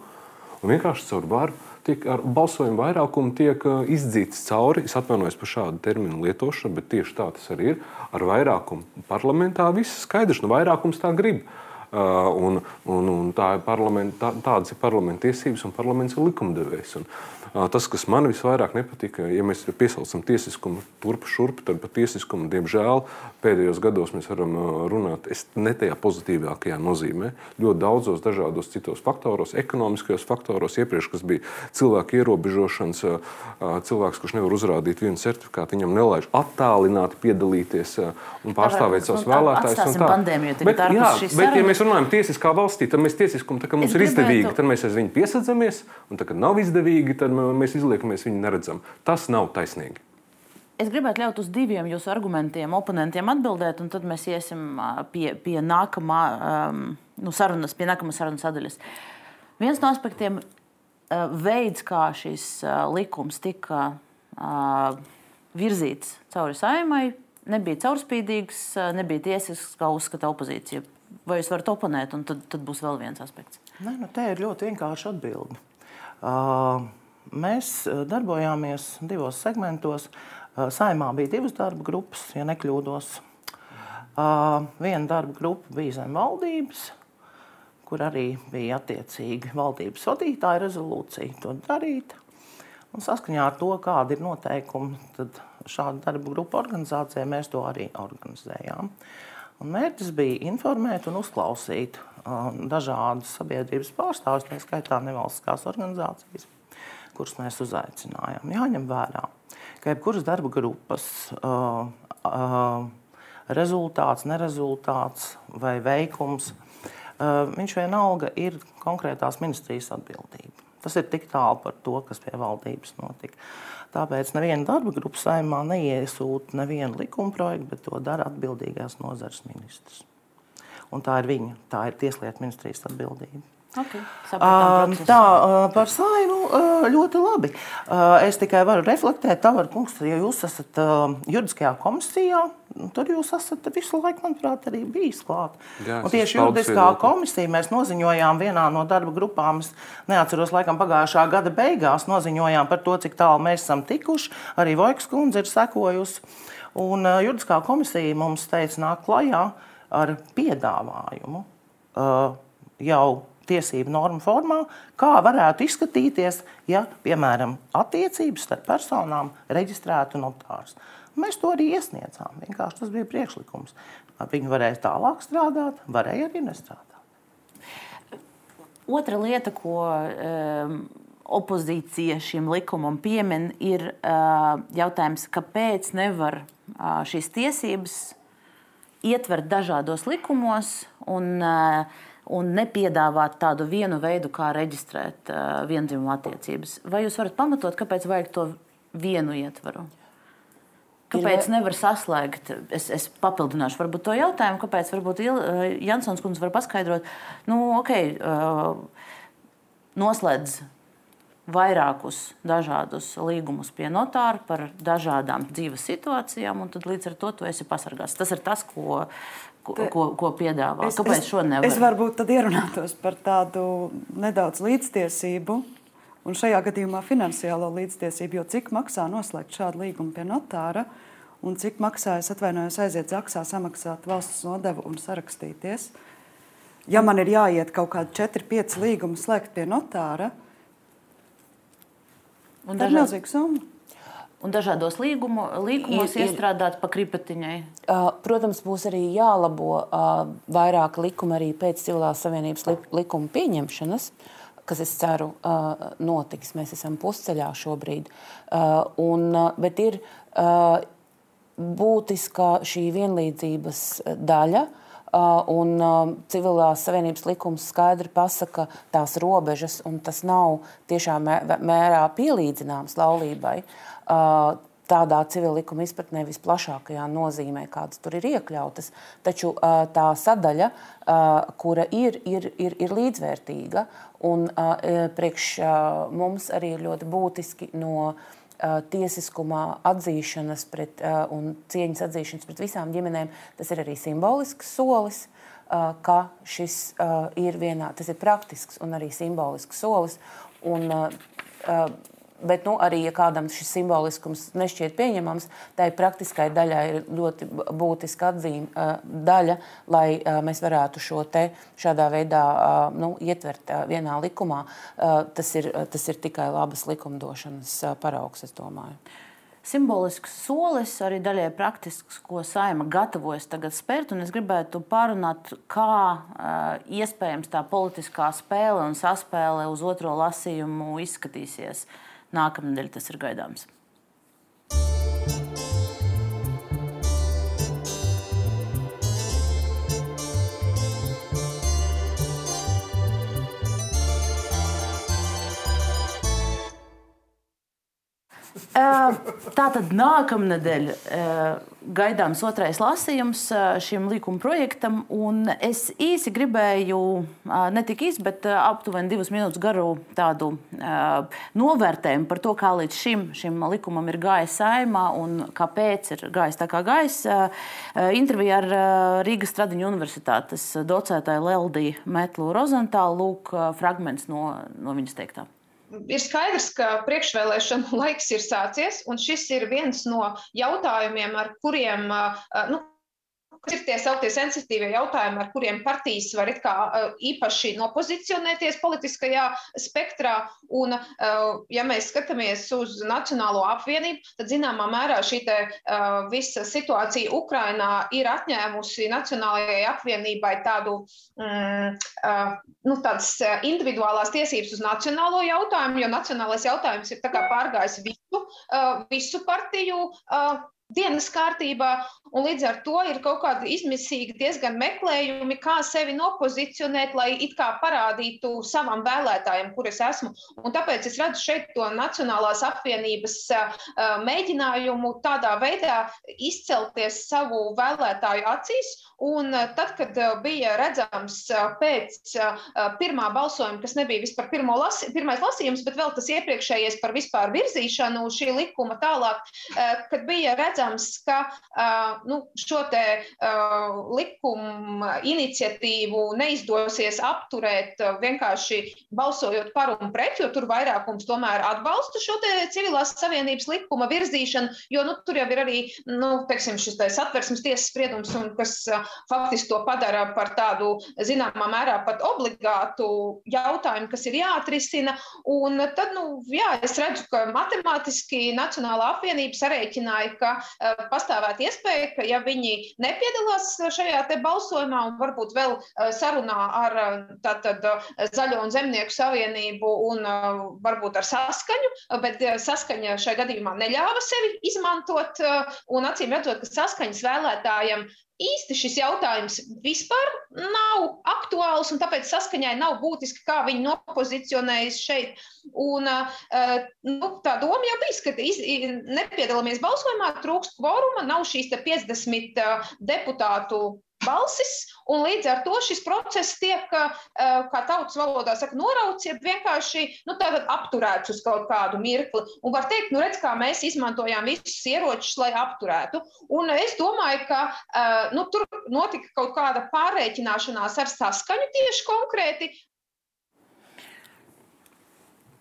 un vienkārši caur varu tiek ar balsojumu vairākumu tiek izdzīts cauri. Es atvainojos par šādu terminu lietošanu, bet tieši tā tas arī ir. Ar vairākumu parlamentā viss skaidrs, nu vairākums tā grib. Un, un, un tā ir tā, tādas ir parlamenta tiesības, un parlaments ir likumdevējs. Tas, kas man visvairāk nepatika, ja mēs piesaucam tiesiskumu turpu šurpu, tad par tiesiskumu, diemžēl, pēdējos gados mēs varam runāt ne tajā pozitīvākajā nozīmē. Ļoti daudzos dažādos citos faktoros, ekonomiskajos faktoros, iepriekš, kas bija cilvēku ierobežošanas, cilvēks, kurš nevar uzrādīt vienu certifikātu, viņam nelaiž attālināti piedalīties un pārstāvēt savus vēlētājus. Bet, jā, bet, ja mēs runājam tiesiskā valstī, tad mēs tiesiskumu, tā, mums es ir izdevīgi, tad mēs aiz viņu piesadzamies, un tā, kad nav izdevīgi, tad mēs izliekamies, viņu neredzam. Tas nav taisnīgi. Es gribētu ļaut uz diviem jūsu argumentiem, oponentiem atbildēt, un tad mēs iesim pie, pie nākamā nu, sarunas, pie nākamās sarunas sadaļas. Viens no aspektiem, veids, kā šis likums tika virzīts cauri saimai, nebija caurspīdīgs, nebija tiesisks, kā uzskata opozīcija. Vai jūs varat oponēt, un tad, tad būs vēl viens aspekts? Nē, nu, te ir ļoti vienkārši atbildi. Uh, Mēs eh, darbojāmies divos segmentos. Eh, saimā bija divas darba grupas, ja nekļūdos. Eh, viena darba grupa bija zem valdības, kur arī bija attiecīgi valdības vadītāja rezolūcija to darīt. Un saskaņā ar to, kāda ir noteikumi, tad šāda darba grupa organizācijā mēs to arī organizējām. Un mērķis bija informēt un uzklausīt uh, dažādas sabiedrības pārstāvjus, tā skaitā nevalstiskās organizācijas kurus mēs uzaicinājām. Jāņem vērā, ka jebkuras darba grupas uh, uh, rezultāts, nerezultāts vai veikums, uh, viņš vienalga ir konkrētās ministrijas atbildība. Tas ir tik tālu par to, kas pie valdības notika. Tāpēc neviena darba grupa saimā neiesūta nevienu likuma projektu, bet to dara atbildīgās nozares ministrs. Un tā ir viņa, tā ir Tieslietu ministrijas atbildība. Okay, uh, tā par saimu ļoti labi. Es tikai varu reflektēt, Tavar kungs, ja jūs esat juridiskajā komisijā, tur jūs esat visu laiku, manuprāt, arī bijis klāt. Jā, un tieši juridiskā komisija mēs noziņojām vienā no darba grupām, es neatceros, laikam pagājušā gada beigās noziņojām par to, cik tālu mēs esam tikuši. Arī Vojks kundze ir sekojusi. Un juridiskā komisija mums teica, nāk klajā ar piedāvājumu jau tiesību normu formā, kā varētu izskatīties, ja, piemēram, attiecības starp personām reģistrētu notārs. Mēs to arī iesniedzām. Vienkārši tas bija priekšlikums. Viņi varēja tālāk strādāt, varēja arī nestrādāt. Otra lieta, ko um, opozīcija šim likumam piemin, ir uh, jautājums, kāpēc nevar uh, šīs tiesības ietvert dažādos likumos un uh, un nepiedāvāt tādu vienu veidu, kā reģistrēt uh, vienzimumu attiecības. Vai jūs varat pamatot, kāpēc vajag to vienu ietvaru? Kāpēc nevar saslēgt? Es, es papildināšu varbūt to jautājumu, kāpēc varbūt Jansons kundze var paskaidrot. Nu, okay, uh, noslēdz vairākus dažādus līgumus pie notāra par dažādām dzīves situācijām, un tad līdz ar to tu esi pasargāts. Tas ir tas, ko, ko, ko, ko piedāvā. Es, Kāpēc šo nevar? Es varbūt tad ierunātos par tādu nedaudz līdztiesību. Un šajā gadījumā finansiālo līdztiesību, jo cik maksā noslēgt šādu līgumu pie notāra, un cik maksā, es atvainojos, aiziet zaksā, samaksāt valsts nodevu un sarakstīties. Ja man ir jāiet kaut kādi 4, 5 līgumi slēgt pie notāra, Un tā ir milzīga summa. Un dažādos līgumu, līgumos ir, iestrādāt pa kripatiņai. Protams, būs arī jālabo vairāk likumi arī pēc civilās savienības likuma pieņemšanas, kas, es ceru, notiks. Mēs esam pusceļā šobrīd. Un, bet ir būtiska šī vienlīdzības daļa Un civilās savienības likums skaidri pasaka tās robežas, un tas nav tiešā mērā pielīdzināms laulībai. Tādā civil likuma izpratnē visplašākajā nozīmē, kādas tur ir iekļautas. Taču tā sadaļa, kura ir, ir, ir, ir līdzvērtīga, un priekš mums arī ir ļoti būtiski no tiesiskuma atzīšanas pret, un cieņas atzīšanas pret visām ģimenēm, tas ir arī simbolisks solis, ka šis ir vienā, tas ir praktisks un arī simbolisks solis. Un, Bet nu, arī, ja kādam šis simboliskums nešķiet pieņemams, tai praktiskai daļai ir ļoti būtiska atzīme daļa, lai mēs varētu šo te šādā veidā nu, ietvert vienā likumā. Tas ir, tas ir tikai labas likumdošanas paraugs, es domāju simbolisks solis, arī daļai praktisks, ko saima gatavojas tagad spērt. Es gribētu pārunāt, kā uh, iespējams tā politiskā spēle un saspēle uz otro lasījumu izskatīsies. Uh, Nākamnedēļ tas ir gaidāms. Tā tad nākamnedēļ gaidāms otrais lasījums šim likuma projektam. Es īsi gribēju, ne tik īsi, bet aptuveni divas minūtes garu tādu novērtējumu par to, kā līdz šim, šim likumam ir gājis saimā un kāpēc ir gājis tā kā gājis. Intervijā ar Rīgas Stradiņu universitātes docētāju Leldiju Metlu Rozentālu lūk fragments no, no viņas teiktā ir skaidrs, ka priekšvēlēšana laiks ir sācies, un šis ir viens no jautājumiem, ar kuriem nu, kas ir tie sauktie sensitīvie jautājumi, ar kuriem partijas var kā, īpaši nopozicionēties politiskajā spektrā. Un, ja mēs skatāmies uz Nacionālo apvienību, tad zināmā mērā šī te, visa situācija Ukrainā ir atņēmusi Nacionālajai apvienībai tādu, mm, nu, tādas individuālās tiesības uz nacionālo jautājumu, jo nacionālais jautājums ir pārgājis visu, visu partiju dienas kārtībā, un līdz ar to ir kaut kādi izmisīgi diezgan meklējumi, kā sevi nopozicionēt, lai it kā parādītu savam vēlētājam, kur es esmu. Un tāpēc es redzu šeit to Nacionālās apvienības mēģinājumu tādā veidā izcelties savu vēlētāju acīs. Un tad, kad bija redzams pēc pirmā balsojuma, kas nebija vispār lasi, pirmais lasījums, bet vēl tas iepriekšējais par vispār virzīšanu šī likuma tālāk, kad bija redzams, ka nu, šo te likumu iniciatīvu neizdosies apturēt vienkārši balsojot par un pret, jo tur vairākums tomēr atbalsta šo civilās savienības likuma virzīšanu, jo nu, tur jau ir arī nu, teiksim, šis satversmes tiesas spriedums, un, kas faktiski to padara par tādu zināmā mērā pat obligātu jautājumu, kas ir jāatrisina. Un tad, nu, jā, es redzu, ka matemātiski Nacionālā apvienība sarēķināja, ka Eh, pastāvēt iespēja, ka ja viņi nepiedalās šajā te balsojumā un varbūt vēl eh, sarunā ar eh, tātad Zaļo un Zemnieku savienību un varbūt ar saskaņu, bet saskaņa šajā gadījumā neļāva sevi izmantot un acīm redzot, ka saskaņas vēlētājiem īsti šis jautājums vispār nav aktuāls, un tāpēc saskaņai nav būtiski, kā viņi nopozicionējas šeit. Un, nu, tā doma jau bija, ka iz, nepiedalāmies balsojumā, trūkst kvoruma, nav šīs 50 deputātu balsis, un līdz ar to šis process tiek, kā tautas valodā saka, norauts, ja vienkārši nu, apturēts uz kaut kādu mirkli. Un var teikt, nu redz, kā mēs izmantojām visus ieročus, lai apturētu. Un es domāju, ka nu, tur notika kaut kāda pārreikināšanās ar saskaņu tieši konkrēti,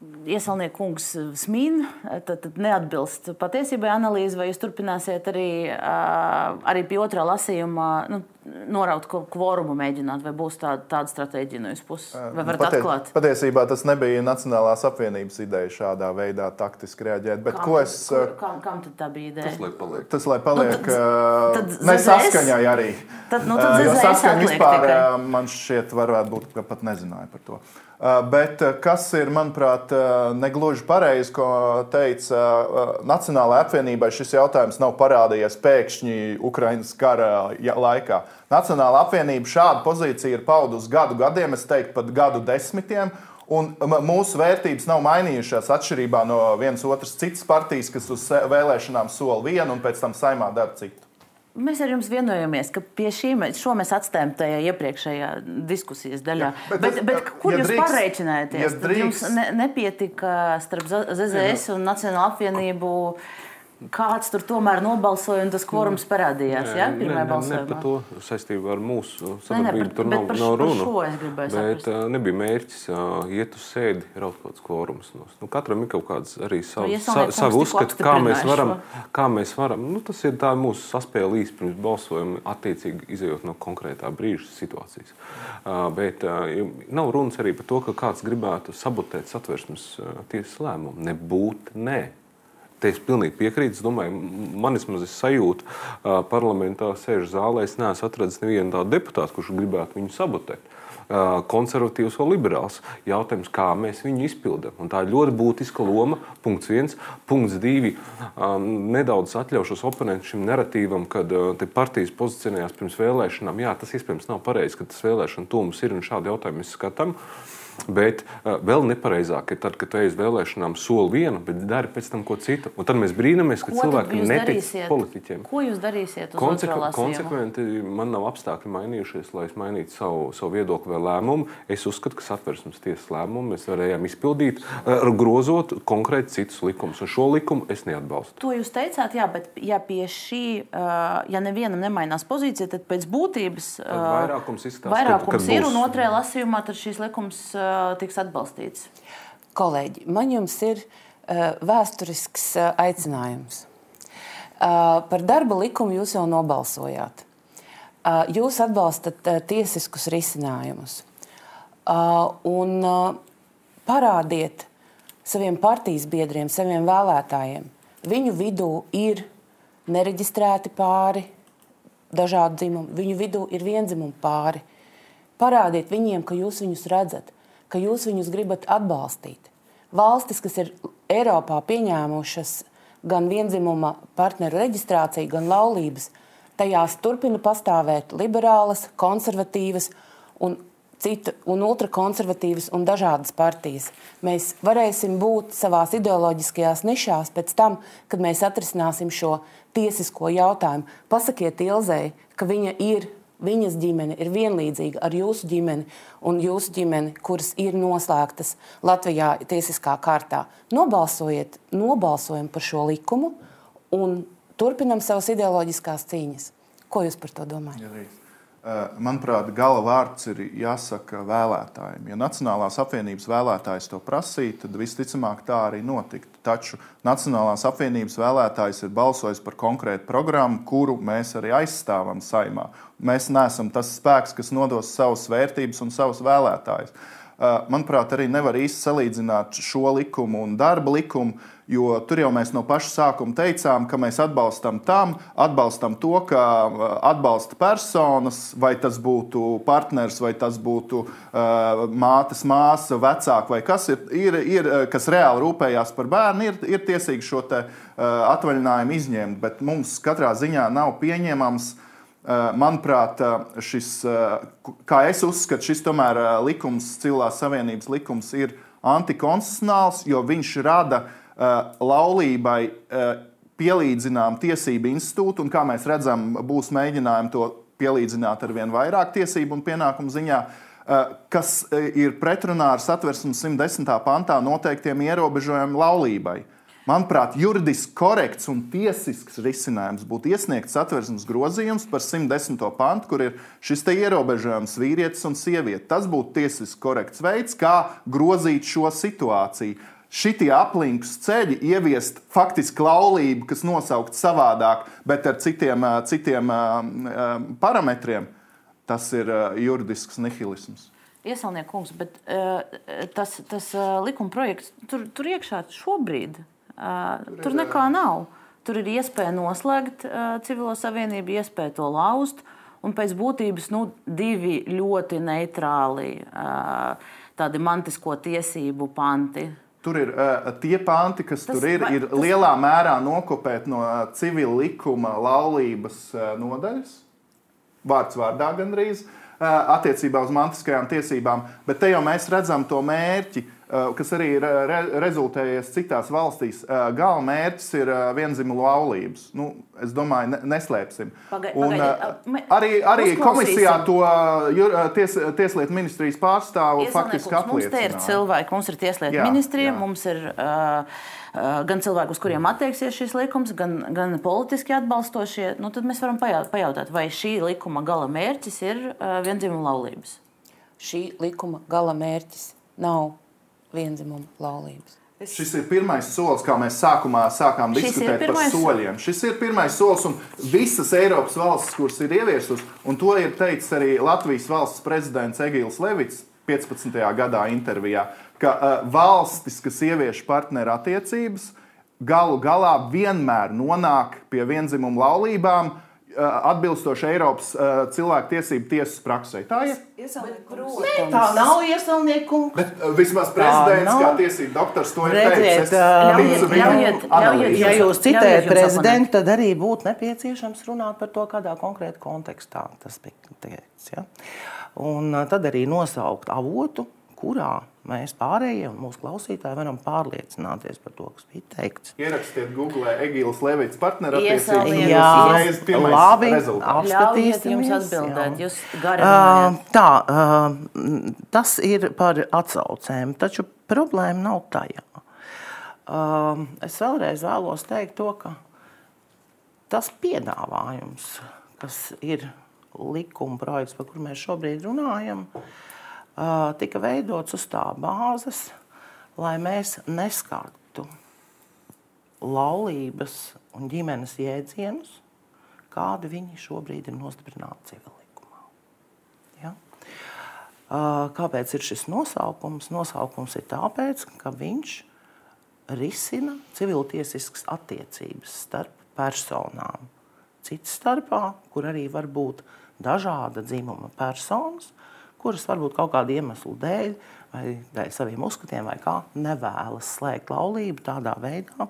Iesaulnieku kungs smīn, tad, tad neatbilst patiesībai analīze, vai jūs turpināsiet arī, arī pie otrā lasījuma nu, noraut kvorumu mēģināt, vai būs tāda, tāda stratēģija no jūsu puses? Vai varat Patie, atklāt? Patiesībā tas nebija Nacionālās apvienības ideja šādā veidā taktiski reaģēt. Bet kam, ko es... Kur, kam, kam tad tā bija ideja? Tas, lai paliek. Tas, lai paliek nu, tad, tad nesaskaņai arī. Tad, nu, tad jo saskaņa vispār tikai. man šķiet varētu būt, ka pat nezināju par to. Bet kas ir, manuprāt, negluži pareizi, ko teica Nacionālajai apvienībai, šis jautājums nav parādījies pēkšņi Ukraiņas kara laikā. Nacionāla apvienība šādu pozīciju ir paudusi gadu gadiem, es teiktu, pat gadu desmitiem. Un mūsu vērtības nav mainījušās atšķirībā no vienas otras citas partijas, kas uz vēlēšanām sola vienu un pēc tam saimā dara citu. Mēs ar jums vienojamies, ka pie šī šo mēs atstājam tajā iepriekšējā diskusijas daļā. Jā, bet, bet, bet kur ja jūs drīkst, pareiķinājāties? Ja drīkst... Jums ne, nepietika starp ZZS un Nacionālo apvienību kāds tur tomēr nobalsoja un tas kvorums parādījās. Jā, ja? pirmā balsojumā. Ne par to saistībā ar mūsu sadarbību. Tur nav, par, nav runa. Bet saprast. nebija mērķis uh, iet uz sēdi, raut kaut kāds kvorums. Nu, katram ir kaut kāds arī savu, sa, savu uzskatu, kā mēs varam. Kā mēs varam nu, tas ir mūsu saspēle īsti pirms balsojuma, attiecīgi izējot no konkrētā brīža situācijas. Uh, bet uh, nav runas arī par to, ka kāds gribētu sabotēt satversmes uh, tiesas lēmumu. Nebūt, nē. Ne. Te es pilnīgi piekrītu. Es domāju, man vismaz ir sajūta, ka parlamentā sēž zālē. Es neesmu atradzis nevienu tādu deputātu, kurš gribētu viņu sabotēt. Konservatīvs vai liberāls. Jautājums, kā mēs viņu izpildām. Tā ir ļoti būtiska loma. Punkts viens. Punkts divi. Nedaudz atļaušos oponentam šim narratīvam, kad partijas pozicionējās pirms vēlēšanām. Jā, tas iespējams nav pareizi, ka tas vēlēšana tūmus ir un šādi jautājumi mēs skatām. Uh, Bet uh, vēl nepareizāk ir tad, kad tu uz vēlēšanām, soli vienu, bet dari pēc tam ko citu. Un tad mēs brīnamies, ka ko cilvēki netic darīsiet? politiķiem. Ko jūs darīsiet? Konsekve konsekventi man nav apstākļi mainījušies, lai es mainītu savu, savu viedokli vai lēmumu. Es uzskatu, ka satversmes tiesas lēmumu mēs varējām izpildīt, uh, grozot konkrēti citus likumus. Un šo likumu es neatbalstu. To jūs teicāt, jā, bet ja pie šī, uh, ja nevienam nemainās pozīcija, tad pēc būtības vairākums izskatās, vairākums kad, kad ir būs... un otrajā lasījumā tad šīs likums tiks atbalstīts? Kolēģi, man jums ir vēsturisks aicinājums. Par darba likumu jūs jau nobalsojāt. Jūs atbalstat tiesiskus risinājumus. Un parādiet saviem partijas biedriem, saviem vēlētājiem, viņu vidū ir nereģistrēti pāri, dažādu dzimumu, viņu vidū ir vienzimumu pāri. Parādiet viņiem, ka jūs viņus redzat ka jūs viņus gribat atbalstīt. Valstis, kas ir Eiropā pieņēmušas gan vienzimuma partneru reģistrāciju, gan laulības, tajās turpina pastāvēt liberālas, konservatīvas un citu, un ultrakonservatīvas un dažādas partijas. Mēs varēsim būt savā ideoloģiskajās nišās pēc tam, kad mēs atrisināsim šo tiesisko jautājumu. Pasakiet Ilzei, ka viņa ir viņas ģimene ir vienlīdzīga ar jūsu ģimeni un jūsu ģimeni, kuras ir noslēgtas Latvijā tiesiskā kārtā. Nobalsojiet, nobalsojam par šo likumu un turpinam savas ideoloģiskās cīņas. Ko jūs par to domājat? Jā, manuprāt, gala vārds ir jāsaka vēlētājiem. Ja Nacionālās apvienības vēlētājs to prasīja, tad visticamāk tā arī notiktu. Taču Nacionālās apvienības vēlētājs ir balsojis par konkrētu programmu, kuru mēs arī aizstāvam saimā. Mēs neesam tas spēks, kas nodos savas vērtības un savus vēlētājus. Eh, manuprāt, arī nevar īsti salīdzināt šo likumu un darba likumu Jo tur jau mēs no paša sākuma teicām, ka mēs atbalstam tam, atbalstam to, ka uh, atbalsta personas, vai tas būtu partners, vai tas būtu uh, mātes māsa, vecāka vai kas ir, ir, ir, uh, kas reāli rūpējās par bērnu, ir, ir tiesīgi šo te, uh, atvaļinājumu izņemt. Bet mums katrā ziņā nav pieņemams Manuprāt, šis, kā es uzskatu, šis tomēr likums, civilās savienības likums, ir antikonstitucionāls, jo viņš rada laulībai pielīdzinām tiesību institūtu, un kā mēs redzam, būs mēģinājumi to pielīdzināt ar vien vairāk tiesību un pienākumu ziņā, kas ir pretrunā ar satversmes 110. pantā noteiktiem ierobežojumiem laulībai. Manuprāt, juridiski korekts un tiesisks risinājums būtu iesniegts satversmes grozījums par 110. pantu, kur ir šis ierobežojums vīrietis un sieviete. Tas būtu tiesiski korekts veids, kā grozīt šo situāciju. Šitie aplinkus ceļi ieviest faktiski laulību, kas nosaukt savādāk, bet ar citiem, citiem parametriem, tas ir juridisks nihilisms. Iesaulnieks kungs, bet tas, tas likuma projekts tur, tur iekšā šobrīd Tur, tur nekā nav. Tur ir iespēja noslēgt civilo savienību, iespēja to laust. Un pēc būtības nu, divi ļoti neitrāli tādi mantisko tiesību panti. Tur ir uh, tie panti, kas tas, tur ir, vai, ir tas... lielā mērā nokopēti no uh, civila likuma laulības uh, nodaļas. Vārds vārdā gandrīz uh, attiecībā uz mantiskajām tiesībām, bet te jau mēs redzam to mērķi. Uh, Eh, kas arī ir eh, re, rezultējies citās valstīs. Eh, Gala mērķis ir vienzimumu laulības. Nu, es domāju, ne, neslēpsim. Pagai, un, pagaidi, arī arī komisijā to ties, Tieslietu ministrijas pārstāvu faktiski apliecināja. Mums te ir cilvēki, mums ir Tieslietu jā, ministrija, jā. mums ir uh, gan cilvēki, uz kuriem attieksies šis likums, gan, gan politiski atbalstošie. Nu, tad mēs varam pajautāt, vai šī likuma gala mērķis ir uh, vienzimumu laulības. Šī likuma gala mērķis nav vienzimumu laulības. Es... Šis ir pirmais solis, kā mēs sākumā sākām Šis diskutēt par soļiem. Šis ir pirmais solis, un visas Eiropas valstis, kuras ir ieviesusi, un to ir teicis arī Latvijas valsts prezidents Egīls Levits 15. gadā intervijā, ka uh, valstis, kas ievieš partneru attiecības, galu galā vienmēr nonāk pie vienzimumu laulībām, uh, atbilstoši Eiropas uh, cilvēktiesību tiesas praksē. Tā ir. Nē, tā nav iesaimniekums. Bet uh, vismaz prezidents, kā tiesību doktors, to ir teicis. Ja jūs citējat prezidentu, tad arī būtu nepieciešams runāt par to kādā konkrētā kontekstā. Tas bija teikts. Ja? Un tad arī nosaukt avotu, kurā mēs pārējie un mūsu klausītāji varam pārliecināties par to, kas bija teikts. Ierakstiet Google Egīlas Levits partnerattiecības. Jā, labi, apskatīsim jums atbildēt. Jūs uh, tā, uh, tas ir par atsaucēm, taču problēma nav tajā. Uh, es vēlreiz vēlos teikt to, ka tas piedāvājums, kas ir likuma projekts, par kuru mēs šobrīd runājam, uh, tika veidots uz tā bāzes, lai mēs neskartu laulības un ģimenes jēdzienus, kādi viņi šobrīd ir nostiprināti civilikumā. Ja? Kāpēc ir šis nosaukums? Nosaukums ir tāpēc, ka viņš risina civiltiesiskas attiecības starp personām. Cits starpā, kur arī var būt dažāda dzimuma personas, kuras varbūt kaut kādu iemeslu dēļ, vai dēļ saviem uzskatiem, vai kā, nevēlas slēgt laulību tādā veidā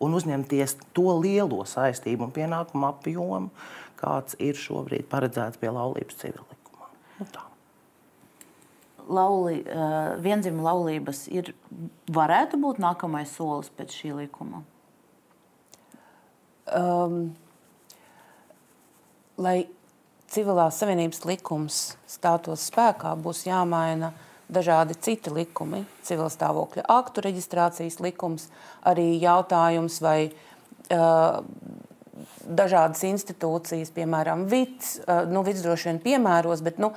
un uzņemties to lielo saistību un pienākumu apjomu, kāds ir šobrīd paredzēts pie laulības civilikumā. Nu, tā. Lauli, vienzimuma laulības ir, varētu būt nākamais solis pēc šī likuma? Um, lai civilās savienības likums stātos spēkā, būs jāmaina dažādi citi likumi, civil stāvokļa aktu reģistrācijas likums, arī jautājums, vai uh, dažādas institūcijas, piemēram, VITS, uh, nu, VITS droši vien piemēros, bet nu,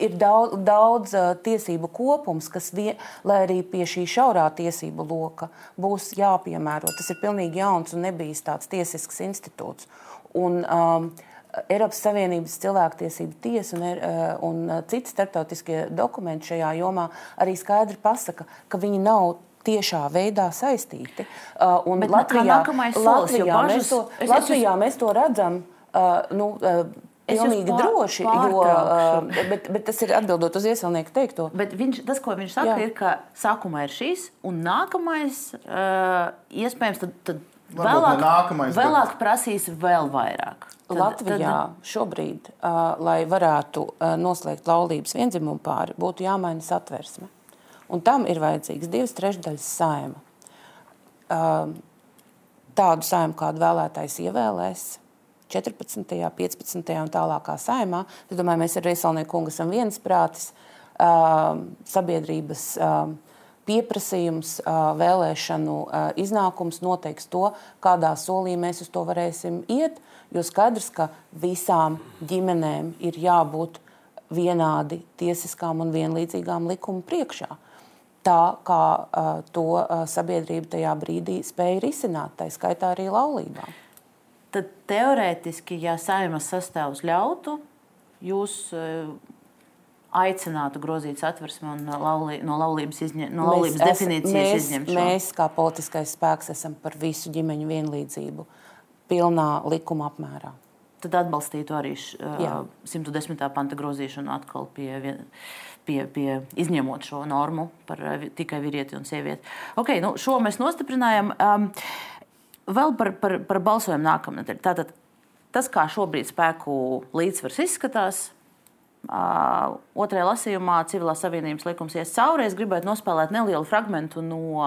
ir daudz, daudz uh, tiesību kopums, kas, vie, lai arī pie šī šaurā tiesību loka būs jāpiemēro. Tas ir pilnīgi jauns un nebijis tāds tiesisks institūts. Un, um, Eiropas Savienības cilvēktiesība tiesa un, eh, un eh, citi starptautiskie dokumenti šajā jomā arī skaidri pasaka, ka viņi nav tiešā veidā saistīti. Uh, un Bet Latvijā, solis, Latvijā, bažas, mēs to, es, Latvijā es, mēs to redzam. Uh, nu, uh, Pilnīgi pār, droši, jo, uh, bet, bet tas ir atbildot uz iesaimnieku teikto. Bet viņš, tas, ko viņš saka, Jā. ir, ka sākumā ir šīs, un nākamais, uh, iespējams, tad, tad Vēlāk, nākamais, vēlāk bet... prasīs vēl vairāk. Tad, Latvijā tad... šobrīd, uh, lai varētu uh, noslēgt laulības vienzimumu pāri, būtu jāmaina satversme. Un tam ir vajadzīgs divas trešdaļas saima. Uh, tādu saimu, kādu vēlētājs ievēlēs, 14., 15. un tālākā saimā. Es domāju, mēs ar Riesalnieku kungu esam viensprātis. Uh, sabiedrības uh, pieprasījums, vēlēšanu iznākums noteiks to, kādā solī mēs uz to varēsim iet. Jo skaidrs, ka visām ģimenēm ir jābūt vienādi tiesiskām un vienlīdzīgām likuma priekšā. Tā kā uh, to uh, sabiedrība tajā brīdī spēja risināt, tā skaitā arī laulībā. Tad teorētiski, ja saimas sastāvs ļautu, jūs uh, aicinātu grozīt satversmi un laulī, no laulības, izņem, no laulības mēs definīcijas mēs, izņemt šo? Mēs, kā politiskais spēks, esam par visu ģimeņu vienlīdzību pilnā likuma apmērā. Tad atbalstītu arī š, Jā. 110. panta grozīšanu atkal pie, pie, pie izņemot šo normu par tikai vīrieti un sievieti. Okay, nu, šo mēs nostiprinājam. Um, vēl par, par, par balsojumu nākamnedēļ. Tātad tas, kā šobrīd spēku līdzsvars izskatās, Uh, otrajā lasījumā civilās savienības likums ies cauri. Es gribētu nospēlēt nelielu fragment no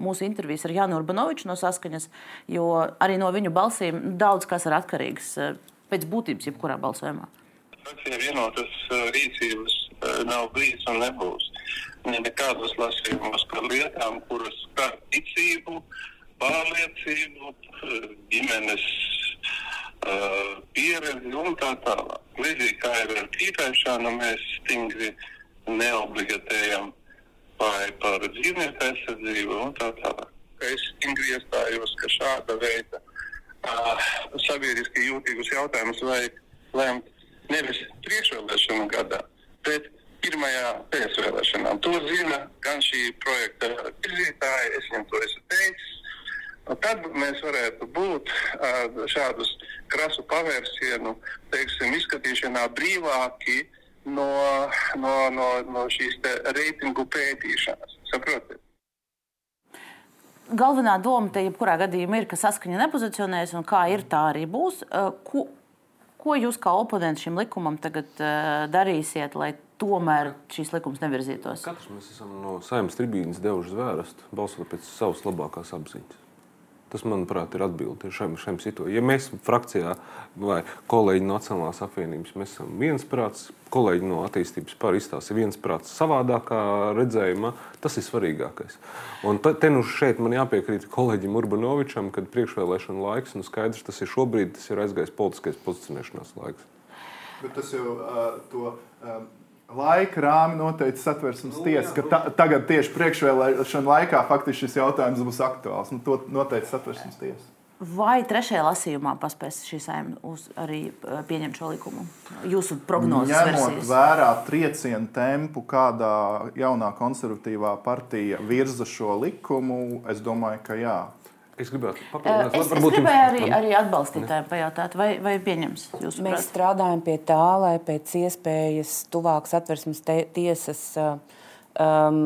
mūsu intervijas ar Jānu Urbanoviču no saskaņas, jo arī no viņu balsīm daudz kas ir atkarīgs pēc būtības jebkurā balsojumā. Frakcija vienotas rīcības nav bijis un nebūs. Ne nekādos lasījumos par lietām, kuras skar ticību, pārliecību, ģimenes uh, pieredzi un tā tālāk. Līdzīgi kā ir ar tīpēšanu, mēs stingri neobligatējam vai par dzīvnieku aizsardzību un tā tālāk. Es stingri iestājos, ka šāda veida uh, sabiedriski jūtīgus jautājumus vajag lemt nevis priekšvēlēšanu gadā, bet pirmajā pēcvēlēšanām. To zina gan šī projekta virzītāji, es viņam to esmu teicis, tad mēs varētu būt šādus krasu pavērsienu teiksim, izskatīšanā brīvāki no, no, no, no šīs reitingu pētīšanas. Saprotiet? Galvenā doma te jebkurā gadījumā ir, ka saskaņa nepozicionēs, un kā ir, tā arī būs. Ko, ko jūs kā oponents šim likumam tagad darīsiet, lai tomēr šīs likums nevirzītos? Katrs mēs esam no saimnes tribīnas devuši zvērstu, balsot pēc savas labākās apziņas. Tas, manuprāt, ir atbilde šim, šim situācijam. Ja mēs frakcijā vai kolēģi no Nacionālās apvienības esam viensprāts, kolēģi no attīstības pār izstāsta viensprāts savādākā redzējumā, tas ir svarīgākais. Un te, nu šeit man jāpiekrīt kolēģim Urbanovičam, kad priekšvēlēšana laiks, nu skaidrs, tas ir šobrīd, tas ir aizgājis politiskais pozicionēšanās laiks. Bet tas jau uh, to. Uh, laika rāmi noteica satversmes tiesa, ka ta, tagad tieši priekšvēlēšana laikā faktiski šis jautājums būs aktuāls. Nu, to noteica satversmes tiesa. Vai trešajā lasījumā paspēs šī saima arī eh, pieņemt šo likumu? Jūsu prognozes Ņemot versijas. vērā triecienu tempu, kādā jaunā konservatīvā partija virza šo likumu, es domāju, ka jā. Es gribētu papildināt, es, es gribēju arī, arī atbalstītājiem pajautāt, vai, vai pieņems jūsu Mēs prāt? strādājam pie tā, lai pēc iespējas tuvāk satversmes tiesas um,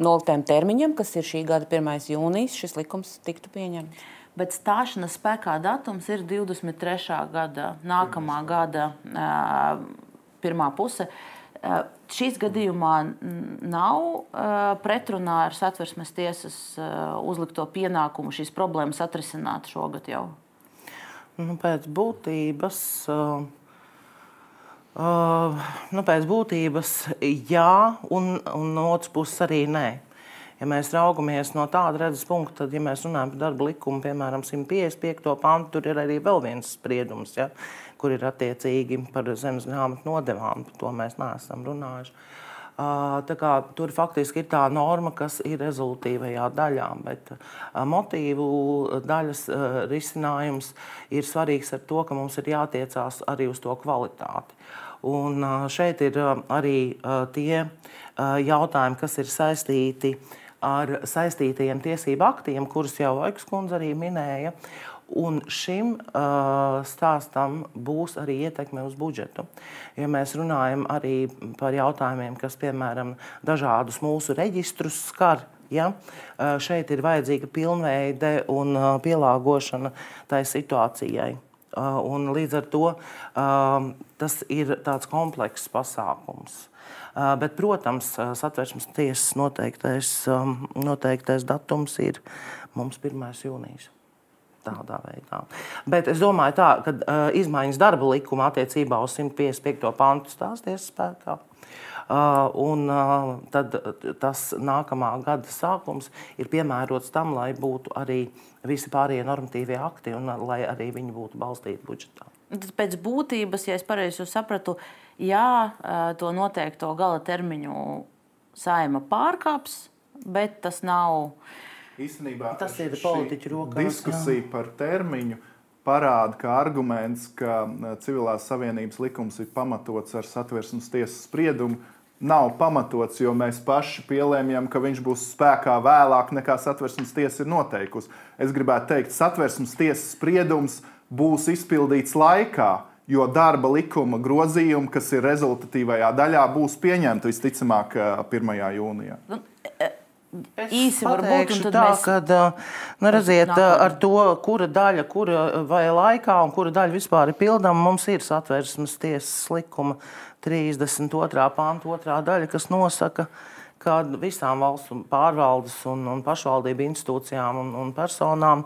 noliktiem termiņam, kas ir šī gada 1. jūnijas, šis likums tiktu pieņemts. Bet stāšanās spēkā datums ir 23. gada, nākamā gada uh, pirmā puse. Uh, Eh, šīs gadījumā nav eh, pretrunā ar satversmes tiesas eh, uzlikto pienākumu šīs problēmas atrisināt šogad jau. Nu, pēc būtības. Uh... Uh, nu, pēc būtības, jā, un, un no otras puses arī nē. Ja mēs raugamies no tāda redzes punkta, tad, ja mēs runājam par darba likumu, piemēram, 155. pantu, tur ir arī vēl viens spriedums. Ja? Kur ir attiecīgi par zemes grāmatu nodevām. Par to mēs neesam runājuši. Kā, tur faktiski ir tā norma, kas ir rezultātīvajā daļā, bet motīvu daļas risinājums ir svarīgs ar to, ka mums ir jātiecās arī uz to kvalitāti. Un šeit ir arī tie jautājumi, kas ir saistīti ar saistītajiem tiesību aktiem, kurus jau Laiks kundze arī minēja. Un šim uh, stāstam būs arī ietekme uz budžetu. Ja mēs runājam arī par jautājumiem, kas, piemēram, dažādus mūsu reģistrus skar, Ja? Šeit ir vajadzīga pilnveide un pielāgošana tai situācijai. Un līdz ar to tas ir tāds komplekss pasākums. Bet, protams, satversmes tiesas noteiktais, noteiktais datums ir mums 1. jūnijas. Tādā veidā. Bet es domāju, tā, ka uh, izmaiņas darba likuma attiecībā uz 155. pantu stāsies spēkā. Uh, un uh, tad tas nākamā gada sākums ir piemērots tam, lai būtu arī visi pārējie normatīvie akti un uh, lai arī viņi būtu balstīti budžetā. Tad pēc būtības, ja es pareizi sapratu, jā, to noteikto gala termiņu saima pārkāps, bet tas nav Īstenībā tas ir politiķu rokās. Diskusija jā. par termiņu parāda, ka arguments, ka civilās savienības likums ir pamatots ar satversmes tiesas spriedumu, nav pamatots, jo mēs paši pielēmjam, ka viņš būs spēkā vēlāk nekā satversmes tiesa ir noteikusi. Es gribētu teikt, satversmes tiesas spriedums būs izpildīts laikā, jo darba likuma grozījumi, kas ir rezultatīvajā daļā, būs pieņemti visticamāk 1. jūnijā. Nu, Es īsi varbūt tā, mēs... kad, nu, redziet, ar to, kura daļa, kura vai laikā un kura daļa vispār ir pildama, mums ir satversmes tiesas likuma 32. pānta otrā daļa, kas nosaka, ka visām valstu pārvaldes un, un pašvaldību institūcijām un, un personām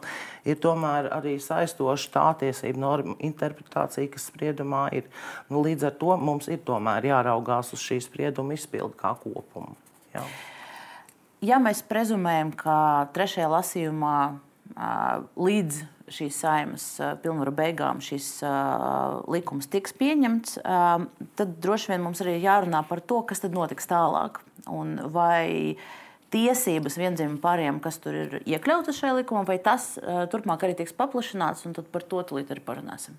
ir tomēr arī saistoša tā tiesību norma interpretācija, kas spriedumā ir. Nu, līdz ar to mums ir tomēr jāraugās uz šī sprieduma izpildu kā kopumu. Jā ja mēs prezumējam, ka trešajā lasījumā līdz šīs saimas pilnvaru beigām šis likums tiks pieņemts, tad droši vien mums arī jārunā par to, kas tad notiks tālāk. Un vai tiesības vienzīmju pāriem, kas tur ir iekļautas šajā likumā, vai tas turpmāk arī tiks paplašināts, un par to tūlīt arī parunāsim.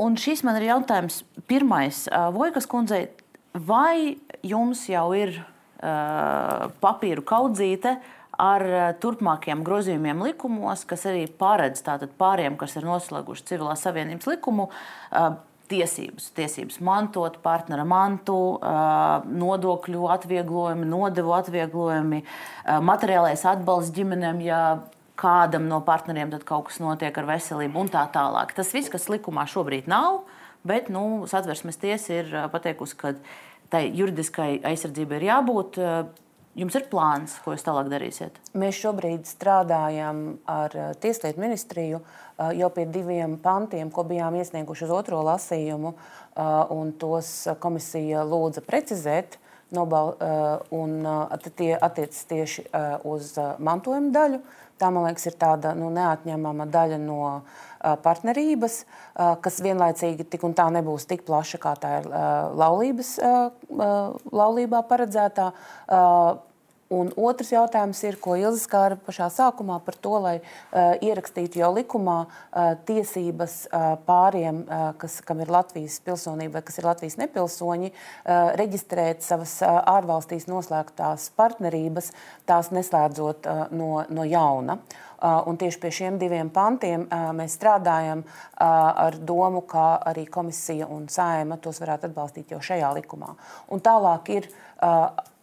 Un šis man ir jautājums pirmais Vojkas kundzei. Vai jums jau ir uh, papīru kaudzīte ar turpmākiem grozījumiem likumos, kas arī paredz tātad pāriem, kas ir noslēguši civilās savienības likumu, uh, tiesības, tiesības mantot, partnera mantu, nodokļu atvieglojumi, nodevu atvieglojumi, materiālais atbalsts ģimenēm, ja kādam no partneriem kaut kas notiek ar veselību un tā tālāk. Tas viss, kas likumā šobrīd nav, bet nu, satversmes tiesa ir pateikusi, ka tai juridiskai aizsardzībai ir jābūt. Jums ir plāns, ko jūs tālāk darīsiet? Mēs šobrīd strādājam ar Tieslietu ministriju jau pie diviem pantiem, ko bijām iesnieguši uz otro lasījumu, un tos komisija lūdza precizēt. Nobal, un tie attiecas tieši uz mantojuma daļu. Tā, man liekas, ir tāda nu, neatņemama daļa no uh, partnerības, uh, kas vienlaicīgi tik un tā nebūs tik plaša, kā tā ir uh, laulības, laulībā paredzētā. Un otrs jautājums ir, ko Ilza skāra pašā sākumā par to, lai uh, ierakstītu jau likumā uh, tiesības uh, pāriem, uh, kas, kam ir Latvijas pilsonība vai kas ir Latvijas nepilsoņi, uh, reģistrēt savas uh, ārvalstīs noslēgtās partnerības, tās neslēdzot uh, no, no jauna. Uh, un tieši pie šiem diviem pantiem uh, mēs strādājam uh, ar domu, ka arī komisija un saima tos varētu atbalstīt jau šajā likumā. Un tālāk ir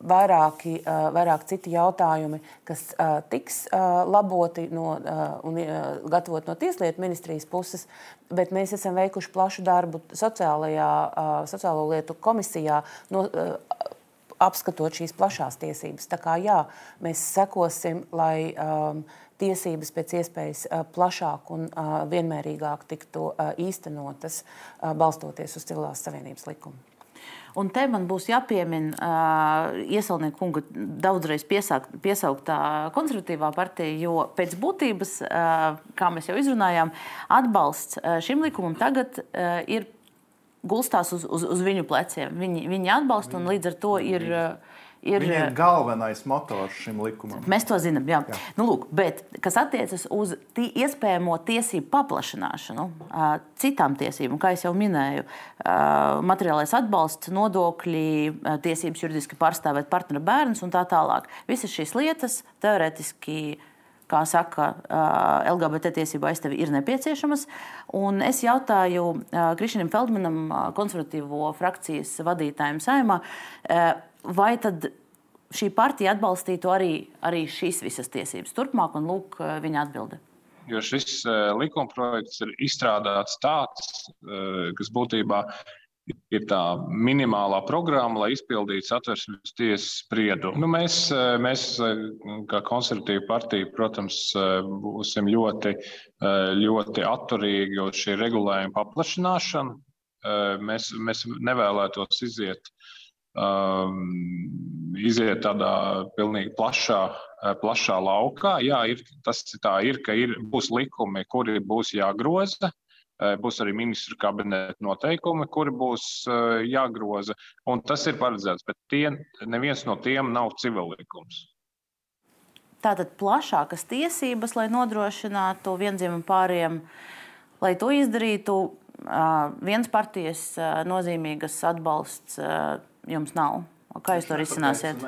vairāki, vairāk citi jautājumi, kas tiks laboti no, un gatavot no Tieslietu ministrijas puses, bet mēs esam veikuši plašu darbu sociālajā, sociālo lietu komisijā. No, apskatot šīs plašās tiesības. Tā kā jā, mēs sekosim, lai um, tiesības pēc iespējas plašāk un vienmērīgāk tiktu īstenotas, balstoties uz civilās savienības likumu. Un te man būs jāpiemina uh, iesaulnieku kunga daudzreiz piesaukt, piesauktā konservatīvā partija, jo pēc būtības, uh, kā mēs jau izrunājām, atbalsts uh, šim likumam tagad uh, ir gulstās uz, uz, uz viņu pleciem. Viņi, viņi atbalsta un līdz ar to ir. Uh, ir, Viņa ir galvenais motors šim likumam. Mēs to zinām. Jā. Jā. Nu, lūk, bet, kas attiecas uz tī, iespējamo tiesību paplašināšanu, citām tiesībām, kā jau minēju, materiālais atbalsts, nodokļi, tiesības juridiski pārstāvēt partneru bērnus un tā tālāk. Visas šīs lietas teorētiski kā saka, LGBT tiesību aizstāvi ir nepieciešamas. Un es jautāju Krišņam Feldmanam, konservatīvo frakcijas vadītājiem saimā, vai tad šī partija atbalstītu arī, arī šīs visas tiesības turpmāk, un lūk, viņa atbilde. Jo šis likumprojekts ir izstrādāts tāds, kas būtībā ir tā minimālā programma, lai izpildītu satversmes tiesas spriedumu. Nu, mēs, mēs, kā konservatīva partija, protams, būsim ļoti, ļoti atturīgi uz šī regulējuma paplašināšanu. Mēs, mēs nevēlētos iziet, iziet tādā pilnīgi plašā, plašā laukā. Jā, ir, tas tā ir, ka ir, būs likumi, kuri būs jāgroza Eh, būs arī ministru kabineta noteikumi, kuri būs eh, jāgroza. Un tas ir paredzēts, bet tie, neviens no tiem nav civillikums. Tātad plašākas tiesības, lai nodrošinātu vienzimumu pāriem, lai to izdarītu, viens partijas nozīmīgas atbalsts jums nav. Kā jūs to risināsiet?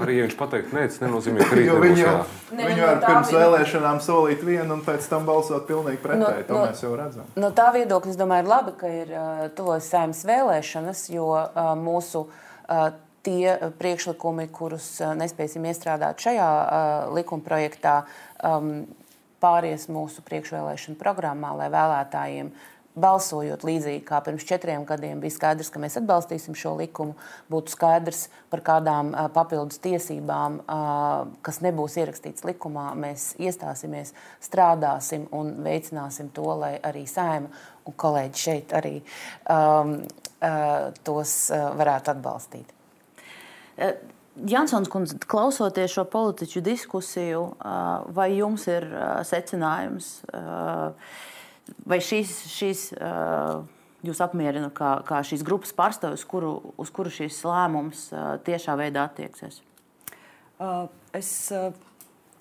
Arī ja viņš pateiks, nē, tas nenozīmē, ka rīt viņi jau ne, viņi var pirms vēlēšanām solīt vienu un pēc tam balsot pilnīgi pretēji. No, to no, mēs jau redzam. No tā viedokļa, es domāju, ir labi, ka ir uh, tuvojas saimnes vēlēšanas, jo uh, mūsu uh, tie priekšlikumi, kurus uh, nespēsim iestrādāt šajā uh, likumprojektā, um, pāries mūsu priekšvēlēšanu programmā, lai vēlētājiem balsojot līdzīgi kā pirms četriem gadiem, bija skaidrs, ka mēs atbalstīsim šo likumu. Būtu skaidrs par kādām papildus tiesībām, kas nebūs ierakstīts likumā, mēs iestāsimies, strādāsim un veicināsim to, lai arī saima un kolēģi šeit arī um, tos varētu atbalstīt. Jansons kundze, klausoties šo politiķu diskusiju, vai jums ir secinājums? Vai šīs, šīs uh, jūs apmierina kā, kā šīs grupas pārstāvis, kuru, uz kuru šīs lēmums uh, tiešā veidā attieksies? Uh, es uh,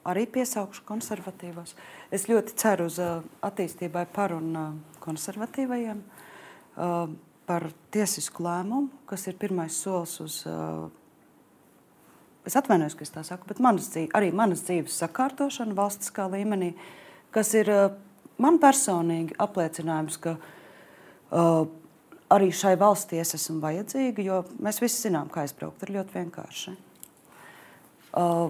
arī piesaukšu konservatīvos. Es ļoti ceru uz uh, attīstībai par un uh, konservatīvajiem, uh, par tiesisku lēmumu, kas ir pirmais solis uz. Uh, Es atvainojos, ka es tā saku, bet manas dzīves, arī manas dzīves sakārtošana valstiskā līmenī, kas ir man personīgi apliecinājums, ka uh, arī šai valstī es esmu vajadzīga, jo mēs visi zinām, kā aizbraukt. Ir ļoti vienkārši. Uh,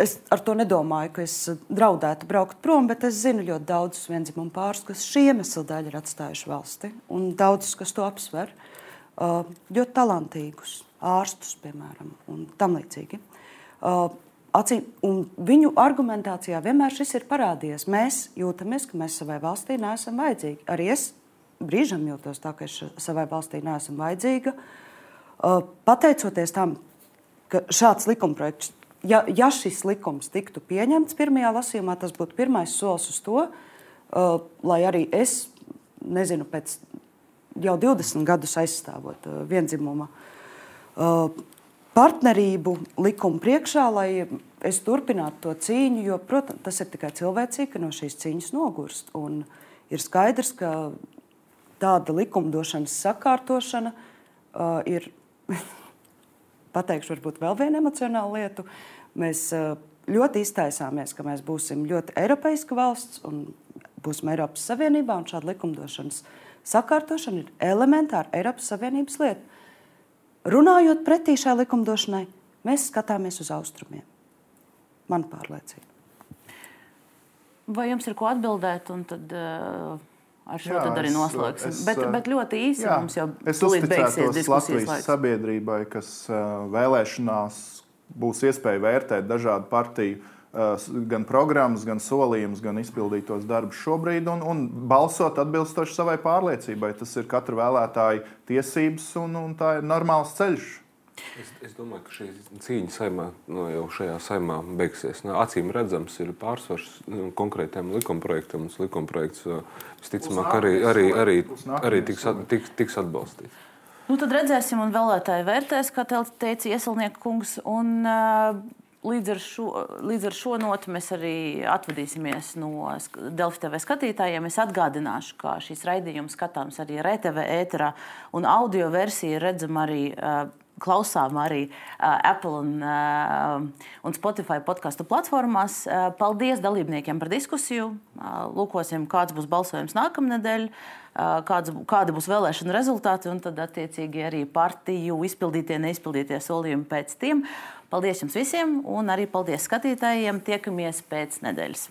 es ar to nedomāju, ka es draudētu braukt prom, bet es zinu ļoti daudzus vienzimumu pārus, kas šī iemesla dēļ ir atstājuši valsti, un daudzus, kas to apsver. Uh, ļoti talantīgus ārstus, piemēram, un tam līdzīgi. Acīm, viņu argumentācijā vienmēr šis ir parādījies. Mēs jūtamies, ka mēs savai valstī neesam vajadzīgi. Arī es brīžam jūtos tā, ka es savai valstī neesmu vajadzīga. Pateicoties tam, ka šāds likumprojekts, ja, ja šis likums tiktu pieņemts pirmajā lasījumā, tas būtu pirmais solis uz to, lai arī es, nezinu, pēc jau 20 gadus aizstāvot vienzimuma partnerību likumu priekšā, lai es turpinātu to cīņu, jo, protams, tas ir tikai cilvēcīgi, ka no šīs cīņas nogurst. Un ir skaidrs, ka tāda likumdošanas sakārtošana uh, ir, pateikšu, varbūt vēl viena emocionāla lieta. Mēs uh, ļoti iztaisāmies, ka mēs būsim ļoti Eiropeiska valsts un būsim Eiropas Savienībā, un šāda likumdošanas sakārtošana ir elementāra Eiropas Savienības lieta. Runājot pretī šai likumdošanai, mēs skatāmies uz austrumiem. Man pārliecība. Vai jums ir ko atbildēt? Tad, uh, ar šo jā, arī noslēgsim. Es, bet, bet ļoti īsi jā, mums jau ir beigsies diskusijas laiks. Sabiedrībai, kas uh, vēlēšanās būs iespēja vērtēt dažādu partiju uh, gan programmas, gan solījumus, gan izpildītos darbus šobrīd un, un balsot atbilstoši savai pārliecībai. Tas ir katra vēlētāja tiesības un, un tā ir normāls ceļš. Es, es domāju, ka šī cīņa saimā, no jau šajā saimā beigsies. No, acīm redzams, ir pārsvars nu, konkrētiem likumprojektam. Likumprojekts visticamāk arī, arī, arī, arī tiks, tiks, tiks atbalstīts. Nu, tad redzēsim, un vēlētāji vērtēs, kā teica Ieselnieka kungs. Un, uh, Līdz ar, šo, līdz ar šo notu mēs arī atvadīsimies no Delfi TV skatītājiem. Es atgādināšu, ka šīs raidījums skatāms arī RTV ēterā, un audio versija redzama arī uh, klausām arī Apple un, un Spotify podkāstu platformās. Paldies dalībniekiem par diskusiju. Lūkosim, kāds būs balsojums nākamnedēļ, kāds, kādi būs vēlēšana rezultāti un tad attiecīgi arī partiju izpildītie, neizpildītie solījumi pēc tiem. Paldies jums visiem un arī paldies skatītājiem. Tiekamies pēc nedēļas.